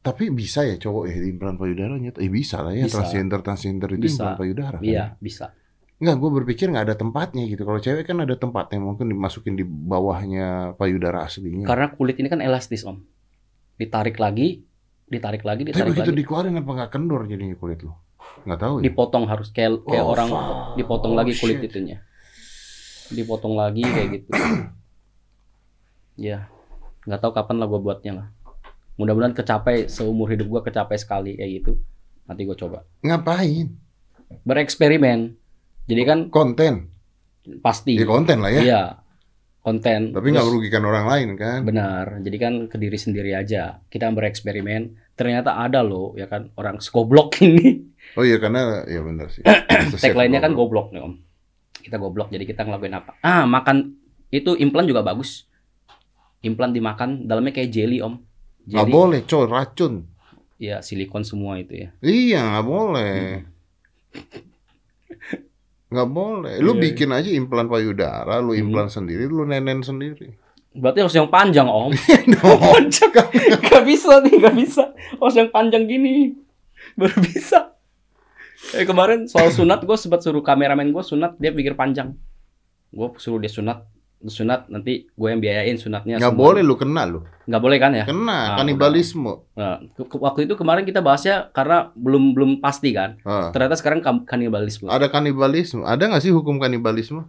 Tapi bisa ya cowok ya implan payudara nyata? Eh bisa lah ya Bisa. transgender transgender itu Bisa. implan payudara. kan? Iya bisa. Enggak, gue berpikir nggak ada tempatnya gitu. Kalau cewek kan ada tempatnya, mungkin dimasukin di bawahnya payudara aslinya. Karena kulit ini kan elastis om. Ditarik lagi, ditarik lagi, Tapi ditarik begitu lagi. dikeluarin apa nggak kendor jadinya kulit lo? Nggak tahu ya. Dipotong harus kayak kayak Oh, orang fuck. dipotong lagi Oh, kulit shit. itunya. Dipotong lagi kayak gitu. ya, nggak tahu kapan lah gue buatnya lah. Mudah-mudahan kecapai seumur hidup gue kecapai sekali kayak gitu. Nanti gue coba. Ngapain? Bereksperimen. Jadi kan Konten. pasti. Ya konten lah ya. Iya. Konten. Tapi nggak merugikan orang lain kan? Benar. Jadi kan ke diri sendiri aja. Kita bereksperimen. Ternyata ada loh, ya kan orang segoblok ini. Oh iya karena ya benar sih. Tagline-nya kan goblok nih om. Kita goblok. Jadi kita ngelakuin apa? Ah makan itu implan juga bagus. Implan dimakan dalamnya kayak jelly om. Jelly. boleh, coy, racun. Ya silikon semua itu ya. Iya nggak boleh. Nggak boleh. Lu Iya, bikin aja implan payudara, lu Hmm. implan sendiri, lu nenen sendiri. Berarti harus yang panjang om. Dong. panjang. gak bisa nih, gak bisa. Harus yang panjang gini. Baru bisa. Eh kemarin soal sunat gue sempat suruh kameramen gue sunat dia pikir panjang. Gue suruh dia sunat, sunat nanti gue yang biayain sunatnya. Nggak semua. boleh lu kena lu. Nggak boleh kan ya? Kena Ah, kanibalisme. Nah, waktu itu kemarin kita bahasnya karena belum belum pasti kan. Ah. Ternyata sekarang kanibalisme. Ada kanibalisme. Ada nggak sih hukum kanibalisme?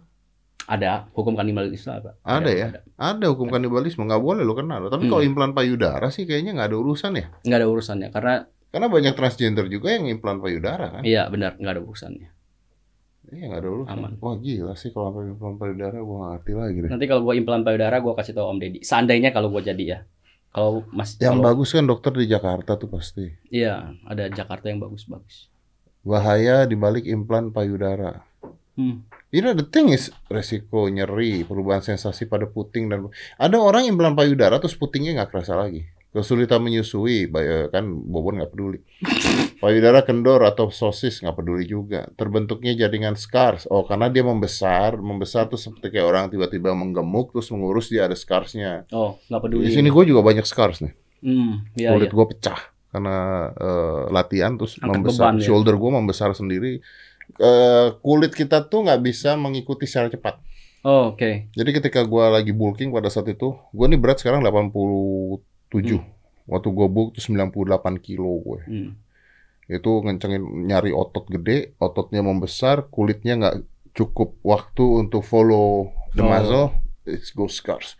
Ada hukum kanibalisme apa? Ada ya? Ada hukum kanibalisme. Nggak boleh lu kena lo. Tapi Hmm. kalau implan payudara sih kayaknya nggak ada urusan ya. Nggak ada urusannya karena Karena banyak transgender juga yang implan payudara kan. iya benar nggak ada urusannya. Iya nggak ada urusan. Aman. Wah gila sih kalau sampai implan payudara gua nggak ngerti lagi deh. Nanti kalau gue implan payudara gue kasih tau Om Deddy. Seandainya kalau gue jadi ya. Kalau mas Yang kalau- bagus kan dokter di Jakarta tuh pasti. Iya, ada Jakarta yang bagus-bagus. Bahaya dibalik implan payudara. Hmm. You know the thing is resiko nyeri, perubahan sensasi pada puting dan ada orang implan payudara terus putingnya nggak kerasa lagi. Kesulitan menyusui, bay- kan Bobon nggak peduli. Payudara kendor atau sosis nggak peduli juga. Terbentuknya jaringan scars. Oh karena dia membesar, membesar tuh seperti kayak orang tiba-tiba menggemuk terus mengurus dia ada scarsnya. Oh, nggak peduli. Di sini gue juga banyak scars nih. Hmm, iya, kulit iya. gue pecah karena eh, latihan terus Angkat membesar beban, ya? shoulder gue membesar sendiri Eh, kulit kita tuh nggak bisa mengikuti secara cepat Oh, oke. jadi ketika gue lagi bulking pada saat itu gue nih berat sekarang 87 waktu gue bulk tuh 98 kilo gue Hmm. itu ngencengin nyari otot gede ototnya membesar kulitnya nggak cukup waktu untuk follow the Oh. muscle it's go scars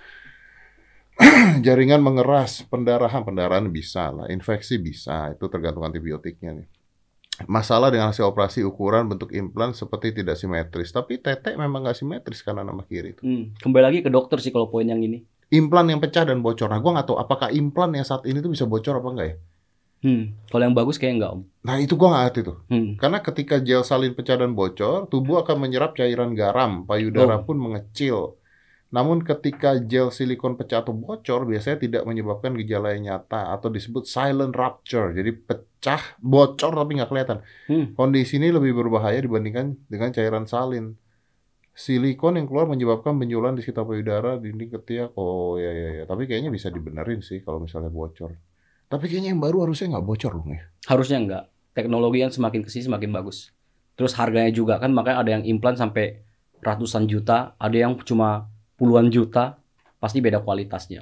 jaringan mengeras pendarahan pendarahan bisa lah infeksi bisa itu tergantung antibiotiknya nih masalah dengan hasil operasi ukuran bentuk implan seperti tidak simetris tapi tetek memang nggak simetris kanan sama kiri itu Hmm. Kembali lagi ke dokter sih kalau poin yang ini. Implan yang pecah dan bocor nah gue nggak tahu apakah implan yang saat ini tuh bisa bocor apa enggak ya Hmm. Kalau yang bagus kayak enggak, Om. nah itu gue nggak ngerti tuh Hmm. Karena ketika gel salin pecah dan bocor, tubuh akan menyerap cairan garam, payudara Oh. pun mengecil. Namun ketika gel silikon pecah atau bocor, biasanya tidak menyebabkan gejala yang nyata atau disebut silent rupture. Jadi pecah, bocor tapi nggak kelihatan. Hmm. Kondisi ini lebih berbahaya dibandingkan dengan cairan salin. Silikon yang keluar menyebabkan benjolan di sekitar payudara, dinding ketiak. Oh ya ya ya. Tapi kayaknya bisa dibenerin sih kalau misalnya bocor. Tapi kayaknya yang baru harusnya nggak bocor dong ya. Harusnya enggak. Teknologi yang semakin ke sini semakin bagus. Terus harganya juga kan makanya ada yang implan sampai ratusan juta, ada yang cuma puluhan juta. Pasti beda kualitasnya.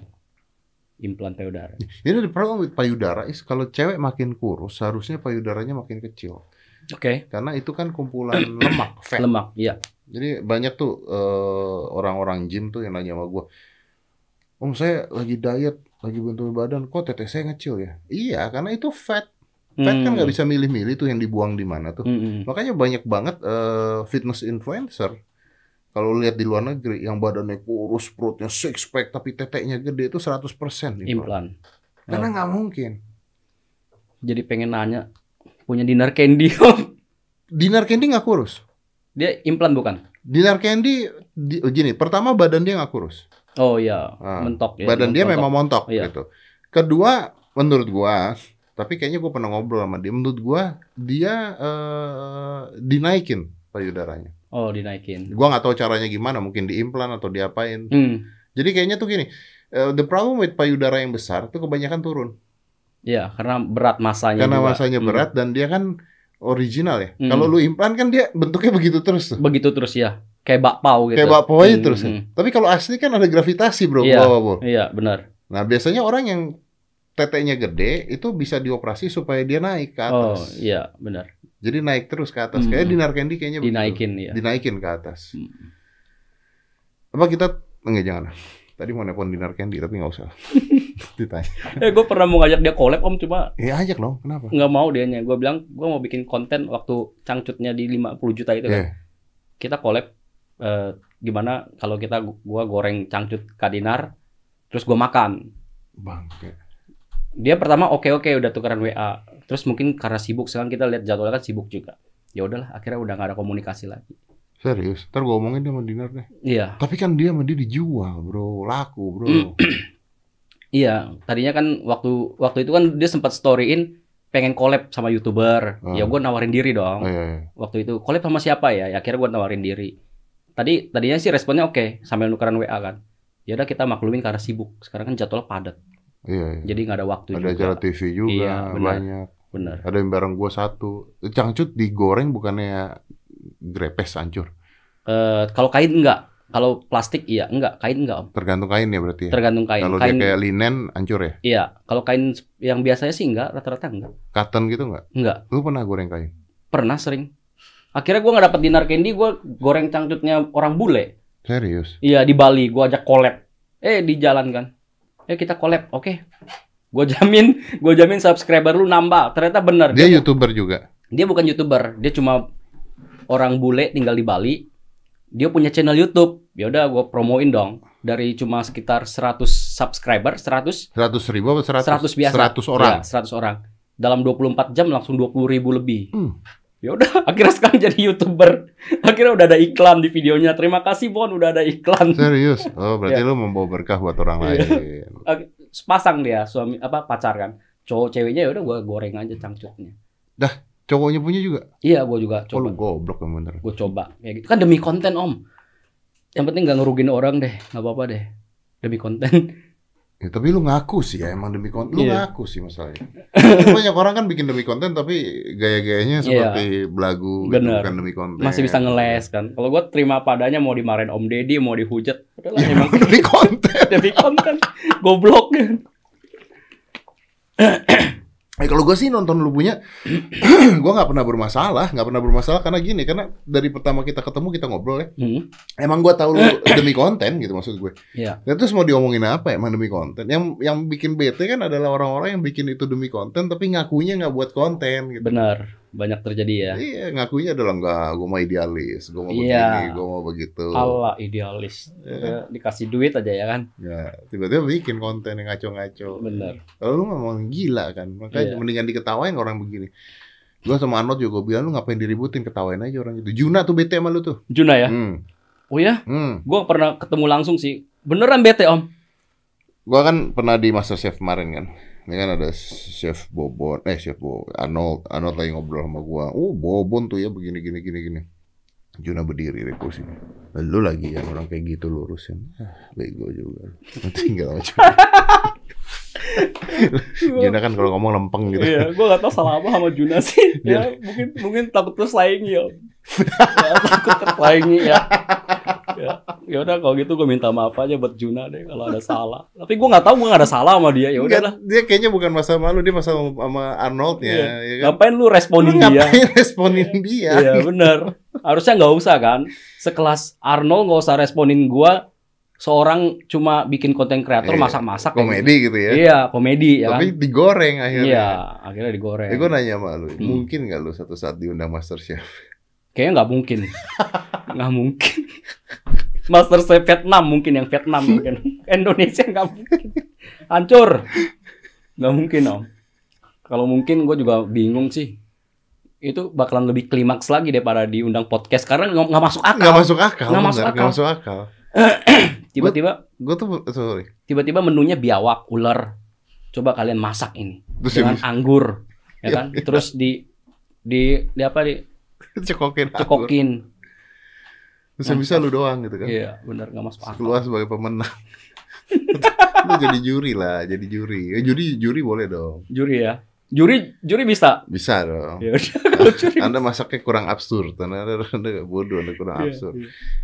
Implan payudara. Ini the problem with payudara is kalau cewek makin kurus, seharusnya payudaranya makin kecil. Oke. Karena itu kan kumpulan lemak, fat. Lemak, iya. Jadi banyak tuh eh, orang-orang gym tuh yang nanya sama gue, Om saya lagi diet, lagi bentuk badan, kok teteh saya ngecil ya? Iya, karena itu fat. Fat kan nggak bisa milih-milih tuh yang dibuang di mana tuh. Hmm. Makanya banyak banget eh, fitness influencer. Kalau lihat di luar negeri yang badannya kurus, perutnya six pack tapi teteknya gede itu 100% implan. Implan. Karena nggak mungkin. Jadi pengen nanya, punya dinar candy om? Dinar Candy nggak kurus. Dia implan bukan? Dinar Candy di, oh, gini, pertama badan dia nggak kurus. Oh iya, Ah, mentok ya. badan dia mentok. memang montok Iya. gitu. Kedua, menurut gua, tapi kayaknya gua pernah ngobrol sama dia. Menurut gua dia eh, dinaikin payudaranya. Oh dinaikin. Gua nggak tahu caranya gimana, mungkin diimplan atau diapain. Hmm. Jadi kayaknya tuh gini, eh, the problem with payudara yang besar tuh kebanyakan turun. Iya, karena berat masanya Karena juga. masanya Hmm. berat dan dia kan original ya. Hmm. Kalau lu implan kan dia bentuknya begitu terus tuh. Begitu terus ya, kayak bakpao gitu. Kayak bakpao aja Hmm, terus. ya. hmm. Tapi kalau asli kan ada gravitasi bro, Iya. bawah, bro. Iya benar. Nah biasanya orang yang teteknya gede itu bisa dioperasi supaya dia naik ke Oh atas. iya benar. Jadi naik terus ke atas. Hmm. Kayak dinar candy kayaknya begitu. Dinaikin ya. Dinaikin ke atas. Hmm. Apa kita enggak jangan. Tadi mau nelpon dinar candy tapi nggak usah. Ditanya. Eh gue pernah mau ngajak dia collab om cuma Ya ajak dong. Kenapa? nggak mau dianya. Gue bilang gue mau bikin konten waktu cangcutnya di 50 juta itu kan. Iya. Kita collab eh, gimana kalau kita gua goreng cangcut kadinar terus gue makan. Bang. Dia pertama oke oke udah tukeran WA. Terus mungkin karena sibuk sekarang kita lihat jadwalnya kan sibuk juga. Ya udahlah akhirnya udah nggak ada komunikasi lagi. Serius. Ntar gue omongin dia sama dinar deh. Iya. Tapi kan dia sama dia dijual bro. Laku bro. Hmm. Iya, tadinya kan waktu waktu itu kan dia sempat storyin pengen collab sama youtuber. Hmm. Ya gue nawarin diri Oh, dong. iya, iya. Waktu itu collab sama siapa ya? Ya akhirnya gue nawarin diri. Tadi tadinya sih responnya oke sambil nukeran WA kan. Ya udah kita maklumin karena sibuk. Sekarang kan jadwal padat. Iya, iya. Jadi nggak ada waktu Ada juga. acara TV juga Iya, benar. banyak. Bener. Ada yang bareng gua satu. Cangcut digoreng bukannya grepes hancur. Eh, kalau kain enggak. Kalau plastik iya, enggak. Kain enggak, Om. Tergantung kain ya berarti ya. Tergantung kain. Kalau kain dia kayak linen hancur ya. iya. Kalau kain yang biasanya sih enggak, rata-rata enggak. Cotton gitu nggak? Enggak. Lu pernah goreng kain? Pernah sering. Akhirnya gue nggak dapet dinar candy, gue goreng cangcutnya orang bule. Serius? Iya di Bali, gua ajak collab. Eh di jalan kan. Eh kita collab, oke. Gue jamin, gue jamin subscriber lu nambah. Ternyata bener. Dia youtuber juga. Dia bukan youtuber, dia cuma orang bule tinggal di Bali. Dia punya channel YouTube. Ya udah, gue promoin dong. Dari cuma sekitar 100 subscriber, 100, 100 ribu apa 100? 100 biasa. 100 orang. Iya, 100 orang. Dalam 24 jam langsung 20 ribu lebih. Hmm. Ya udah, akhirnya sekarang jadi youtuber. Akhirnya udah ada iklan di videonya. Terima kasih Bon, udah ada iklan. Serius? Oh, berarti Iya. lu membawa berkah buat orang lain. sepasang dia suami apa pacar kan cowok ceweknya ya udah gue goreng aja cangcutnya Cowoknya punya juga? iya gue juga Oh, lu coba goblok yang bener. gue coba kayak gitu kan demi konten om yang penting nggak ngerugin orang deh nggak apa-apa deh demi konten Ya, tapi lu ngaku sih ya emang demi konten. Lu Iya. ngaku sih masalahnya. Banyak orang kan bikin demi konten tapi gaya-gayanya Iya. seperti belagu gitu, Bener. bukan demi konten. masih bisa ngeles kan kalau gue terima padanya mau dimarahin om deddy mau dihujat udahlah Ya, emang emang demi konten. demi konten goblok Eh kalau gue sih nonton lu punya, gue nggak pernah bermasalah, nggak pernah bermasalah karena gini, karena dari pertama kita ketemu kita ngobrol ya, hmm, emang gue tahu lu demi konten gitu maksud gue. Iya. Dan terus mau diomongin apa emang demi konten? Yang yang bikin bete kan adalah orang-orang yang bikin itu demi konten tapi ngakunya nggak buat konten gitu. benar banyak terjadi ya Iya, ngakunya adalah enggak, gue mau idealis, gue mau Iya. begini, gue mau begitu. Allah idealis Iya. Udah dikasih duit aja ya kan Ya, tiba-tiba bikin konten yang ngaco-ngaco. bener Kalau lu memang gila kan, makanya Iya. mendingan diketawain orang begini. Gue sama Arnold juga bilang lu ngapain diributin, ketawain aja orang itu. Juna tuh bete sama lu tuh. Juna ya Hmm. oh ya Hmm. gue pernah ketemu langsung sih beneran bete om Gua kan pernah di Master Chef kemarin kan. Ini kan ada chef Bobon, eh chef Bo, Arnold, Arnold lagi ngobrol sama gua. Oh, Bobon tuh ya begini gini gini gini. Juna berdiri di kursi. Lu lagi ya orang kayak gitu lurusin. Ah, bego juga. Tinggal aja. Juna kan kalau ngomong lempeng gitu. Iya, gue gak tau salah apa sama Juna sih. Ya, mungkin mungkin takut tersaingi ya. ya takut tersaingi ya. ya. Ya udah kalau gitu gue minta maaf aja buat Juna deh kalau ada salah. Tapi gue nggak tahu gue nggak ada salah sama dia. Ya udahlah. Dia kayaknya bukan masalah malu, dia masalah sama Arnold ya, Iya. ya kan? Ngapain lu Lu responin dia? ngapain responin dia? Iya bener. Harusnya nggak usah kan. Sekelas Arnold nggak usah responin gue. seorang cuma bikin konten kreator Iya, masak-masak Komedi gitu gitu. ya. Iya, komedi ya kan. Tapi digoreng akhirnya. Iya, akhirnya digoreng. Eh, gue nanya sama lu, Hmm. mungkin nggak lu satu saat diundang Masterchef? Kayaknya nggak mungkin. nggak mungkin. Master Chef Vietnam mungkin yang Vietnam mungkin. Indonesia nggak mungkin. Hancur. Nggak mungkin om. Kalau mungkin gue juga bingung sih. Itu bakalan lebih klimaks lagi daripada diundang podcast karena nggak masuk akal. Nggak masuk akal. Nggak masuk akal. masuk akal. Tiba-tiba Gue tuh sorry. tiba-tiba menunya biawak, ular. Coba kalian masak ini Terus dengan yang anggur, ya Iya, kan? Terus di di di apa di cekokin. cekokin. Yang bisa lu doang gitu kan. Iya, benar nggak masuk akal. Keluar sebagai pemenang. lu jadi juri lah, jadi juri. Eh, juri juri boleh dong. Juri ya. Juri juri bisa. Bisa dong. Ya udah kalau juri. Anda masaknya kurang absurd, anda, anda, anda bodoh, anda kurang Iya, absurd.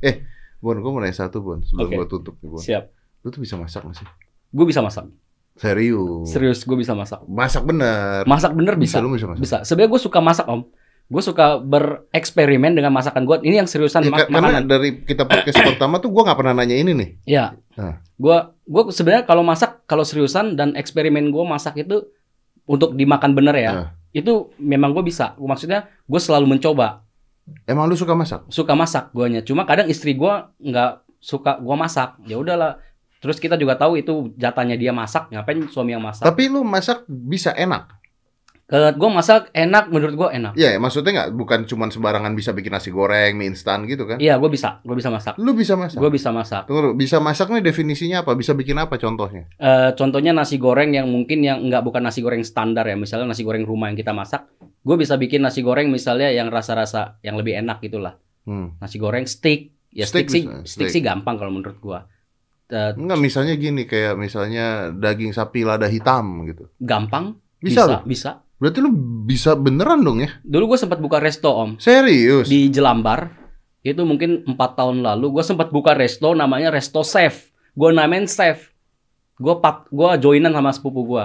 iya. Bon, gue mau nanya satu, Bon, sebelum Oke. gue tutup nih, Bon. Siap. Lu tuh bisa masak gak sih? Gue bisa masak. Serius. Serius, gue bisa masak. Masak bener. Masak bener bisa. Lu bisa masak. Bisa. Sebenarnya gue suka masak om. Gue suka bereksperimen dengan masakan gue. Ini yang seriusan Ya, mak- ka- karena makanan. dari kita podcast pertama tuh gue nggak pernah nanya ini nih. Ya. Nah. Gue gue sebenarnya kalau masak kalau seriusan dan eksperimen gue masak itu untuk dimakan bener ya. Nah. Itu memang gue bisa. Maksudnya gue selalu mencoba. Emang lu suka masak? Suka masak guanya. Cuma kadang istri gue nggak suka gue masak. Ya udahlah. Terus kita juga tahu itu jatahnya dia masak. Ngapain suami yang masak? Tapi lu masak bisa enak. Ke gue masak enak menurut gue enak. Iya, maksudnya nggak bukan cuman sembarangan bisa bikin nasi goreng, mie instan gitu kan? Iya, gue bisa. Gue bisa masak. Lu bisa masak. Gue bisa masak. Tunggu, bisa masak nih definisinya apa? Bisa bikin apa contohnya? Eh, contohnya nasi goreng yang mungkin yang nggak bukan nasi goreng standar ya. Misalnya nasi goreng rumah yang kita masak. Gue bisa bikin nasi goreng misalnya yang rasa-rasa yang lebih enak gitulah. Hmm. Nasi goreng steak. Ya Steak steak, sih, steak steak. sih gampang kalau menurut gue. Eh, Enggak, misalnya gini kayak misalnya daging sapi lada hitam gitu. gampang. Bisa, bisa. loh. bisa. Berarti lu bisa beneran dong ya? Dulu gue sempat buka resto om Serius? di Jelambar. Itu mungkin empat tahun lalu. Gue sempat buka resto namanya Resto Chef. Gue namain chef. Gue pat, gue joinan sama sepupu gue.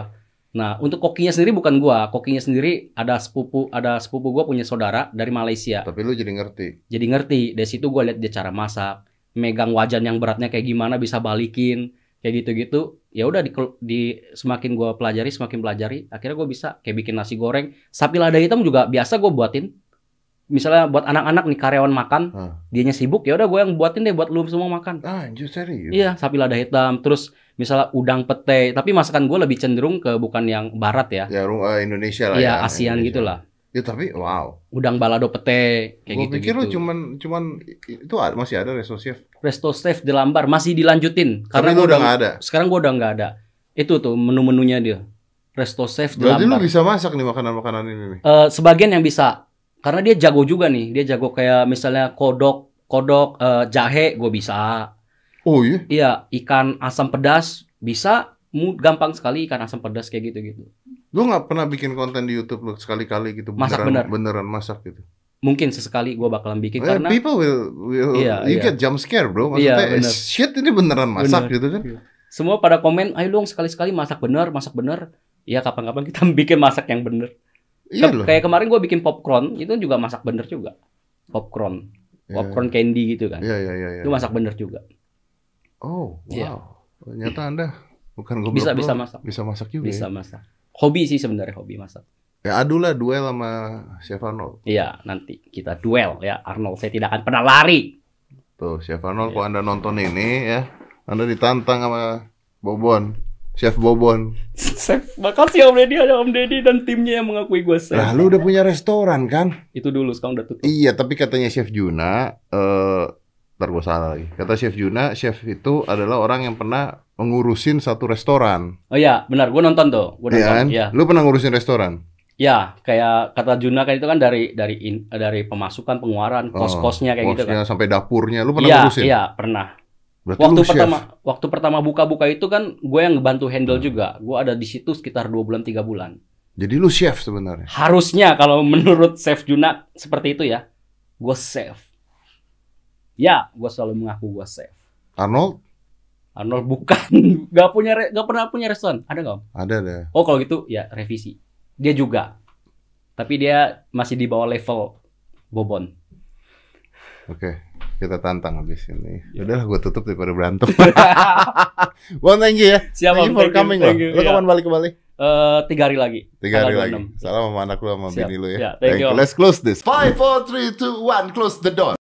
Nah, untuk kokinya sendiri bukan gua, kokinya sendiri ada sepupu, ada sepupu gua punya saudara dari Malaysia. Tapi lu jadi ngerti. Jadi ngerti, dari situ gua lihat dia cara masak, megang wajan yang beratnya kayak gimana bisa balikin, kayak gitu-gitu. Ya udah di, di semakin gua pelajari, semakin pelajari, akhirnya gua bisa kayak bikin nasi goreng. Sapi lada hitam juga biasa gua buatin. Misalnya buat anak-anak nih karyawan makan, Ah. dianya sibuk ya udah gua yang buatin deh buat lu semua makan. Ah, anjir serius. Iya, sapi lada hitam, terus misalnya udang pete, tapi masakan gue lebih cenderung ke bukan yang barat ya. Ya, eh, Indonesia lah Iya, ya. ASEAN Indonesia. gitu lah. Ya tapi wow. Udang balado pete kayak Gue gitu pikir lu cuman cuman itu masih ada resto chef. Resto Chef di Lambar masih dilanjutin Tapi gua lu udah nggak ada. Sekarang gua udah nggak ada. Itu tuh menu-menunya dia. Resto Chef di Berarti lu Lambar. bisa masak nih makanan-makanan ini nih. Eh, sebagian yang bisa. Karena dia jago juga nih. Dia jago kayak misalnya kodok, kodok eh, jahe gue bisa. Oh iya. Iya, ikan asam pedas bisa. Gampang sekali ikan asam pedas kayak gitu-gitu. Lu nggak pernah bikin konten di YouTube lu sekali-kali gitu Masak beneran bener. beneran masak gitu. Mungkin sesekali gua bakalan bikin Eh, karena people will, will Iya, you iya. get jump scare bro. Iya, Maksudnya eh, bener. shit ini beneran masak Bener. gitu kan. semua pada komen, ayo dong sekali-sekali masak bener, masak bener. Ya kapan-kapan kita bikin masak yang bener. Iya loh. Kayak kemarin gue bikin popcorn, itu juga masak bener juga. Popcorn, Iya, popcorn candy gitu kan. Iya iya iya. iya. Itu masak bener juga. Oh, wow. Iya. Ternyata Anda bukan goblok Bisa bisa masak. Bisa masak juga. Bisa Ya. masak. Hobi sih sebenarnya hobi masak. ya adu lah duel sama Chef Arnold. Iya, nanti kita duel ya Arnold. Saya tidak akan pernah lari. Tuh, Chef Arnold Iya. kalau Anda nonton ini ya, Anda ditantang sama Bobon. Chef Bobon. Chef, makasih Om Deddy, ada Om Deddy dan timnya yang mengakui gue chef. Lah, lu udah punya restoran kan? Itu dulu, sekarang udah tutup. Iya, tapi katanya Chef Juna, eh, ntar gue salah lagi. Kata Chef Juna, chef itu adalah orang yang pernah mengurusin satu restoran. Oh iya, benar. Gue nonton tuh. Gue Iya nonton. kan? Iya. Lu pernah ngurusin restoran? Ya, kayak kata Juna kan itu kan dari dari in- dari pemasukan, pengeluaran, Oh, kos-kosnya kayak gitu kan. sampai dapurnya, lu pernah Iya, ngurusin? iya, pernah. Berarti Waktu lu chef. pertama waktu pertama buka-buka itu kan gue yang ngebantu handle Hmm. juga. Gue ada di situ sekitar dua bulan tiga bulan. Jadi lu chef sebenarnya. Harusnya kalau menurut Chef Juna seperti itu ya. Gue chef. Ya, gue selalu mengaku gue chef. Arnold? Arnold bukan, gak punya, re- gak pernah punya restoran. Ada? Om? Ada deh. Oh kalau gitu ya revisi. Dia juga, tapi dia masih di bawah level Bobon. Oke. Kita tantang habis ini. Udahlah gue tutup daripada berantem. Bon, thank you ya. Siap, thank you for Thank you, coming thank loh. you. Lo Iya. kapan balik ke Bali? Eh, tiga hari lagi. Tiga hari lagi. 26. Salam sama anak lu sama Siap. bini lu ya. Ya, thank you, Om. Let's close this. Five, four, three, two, one. Close the door.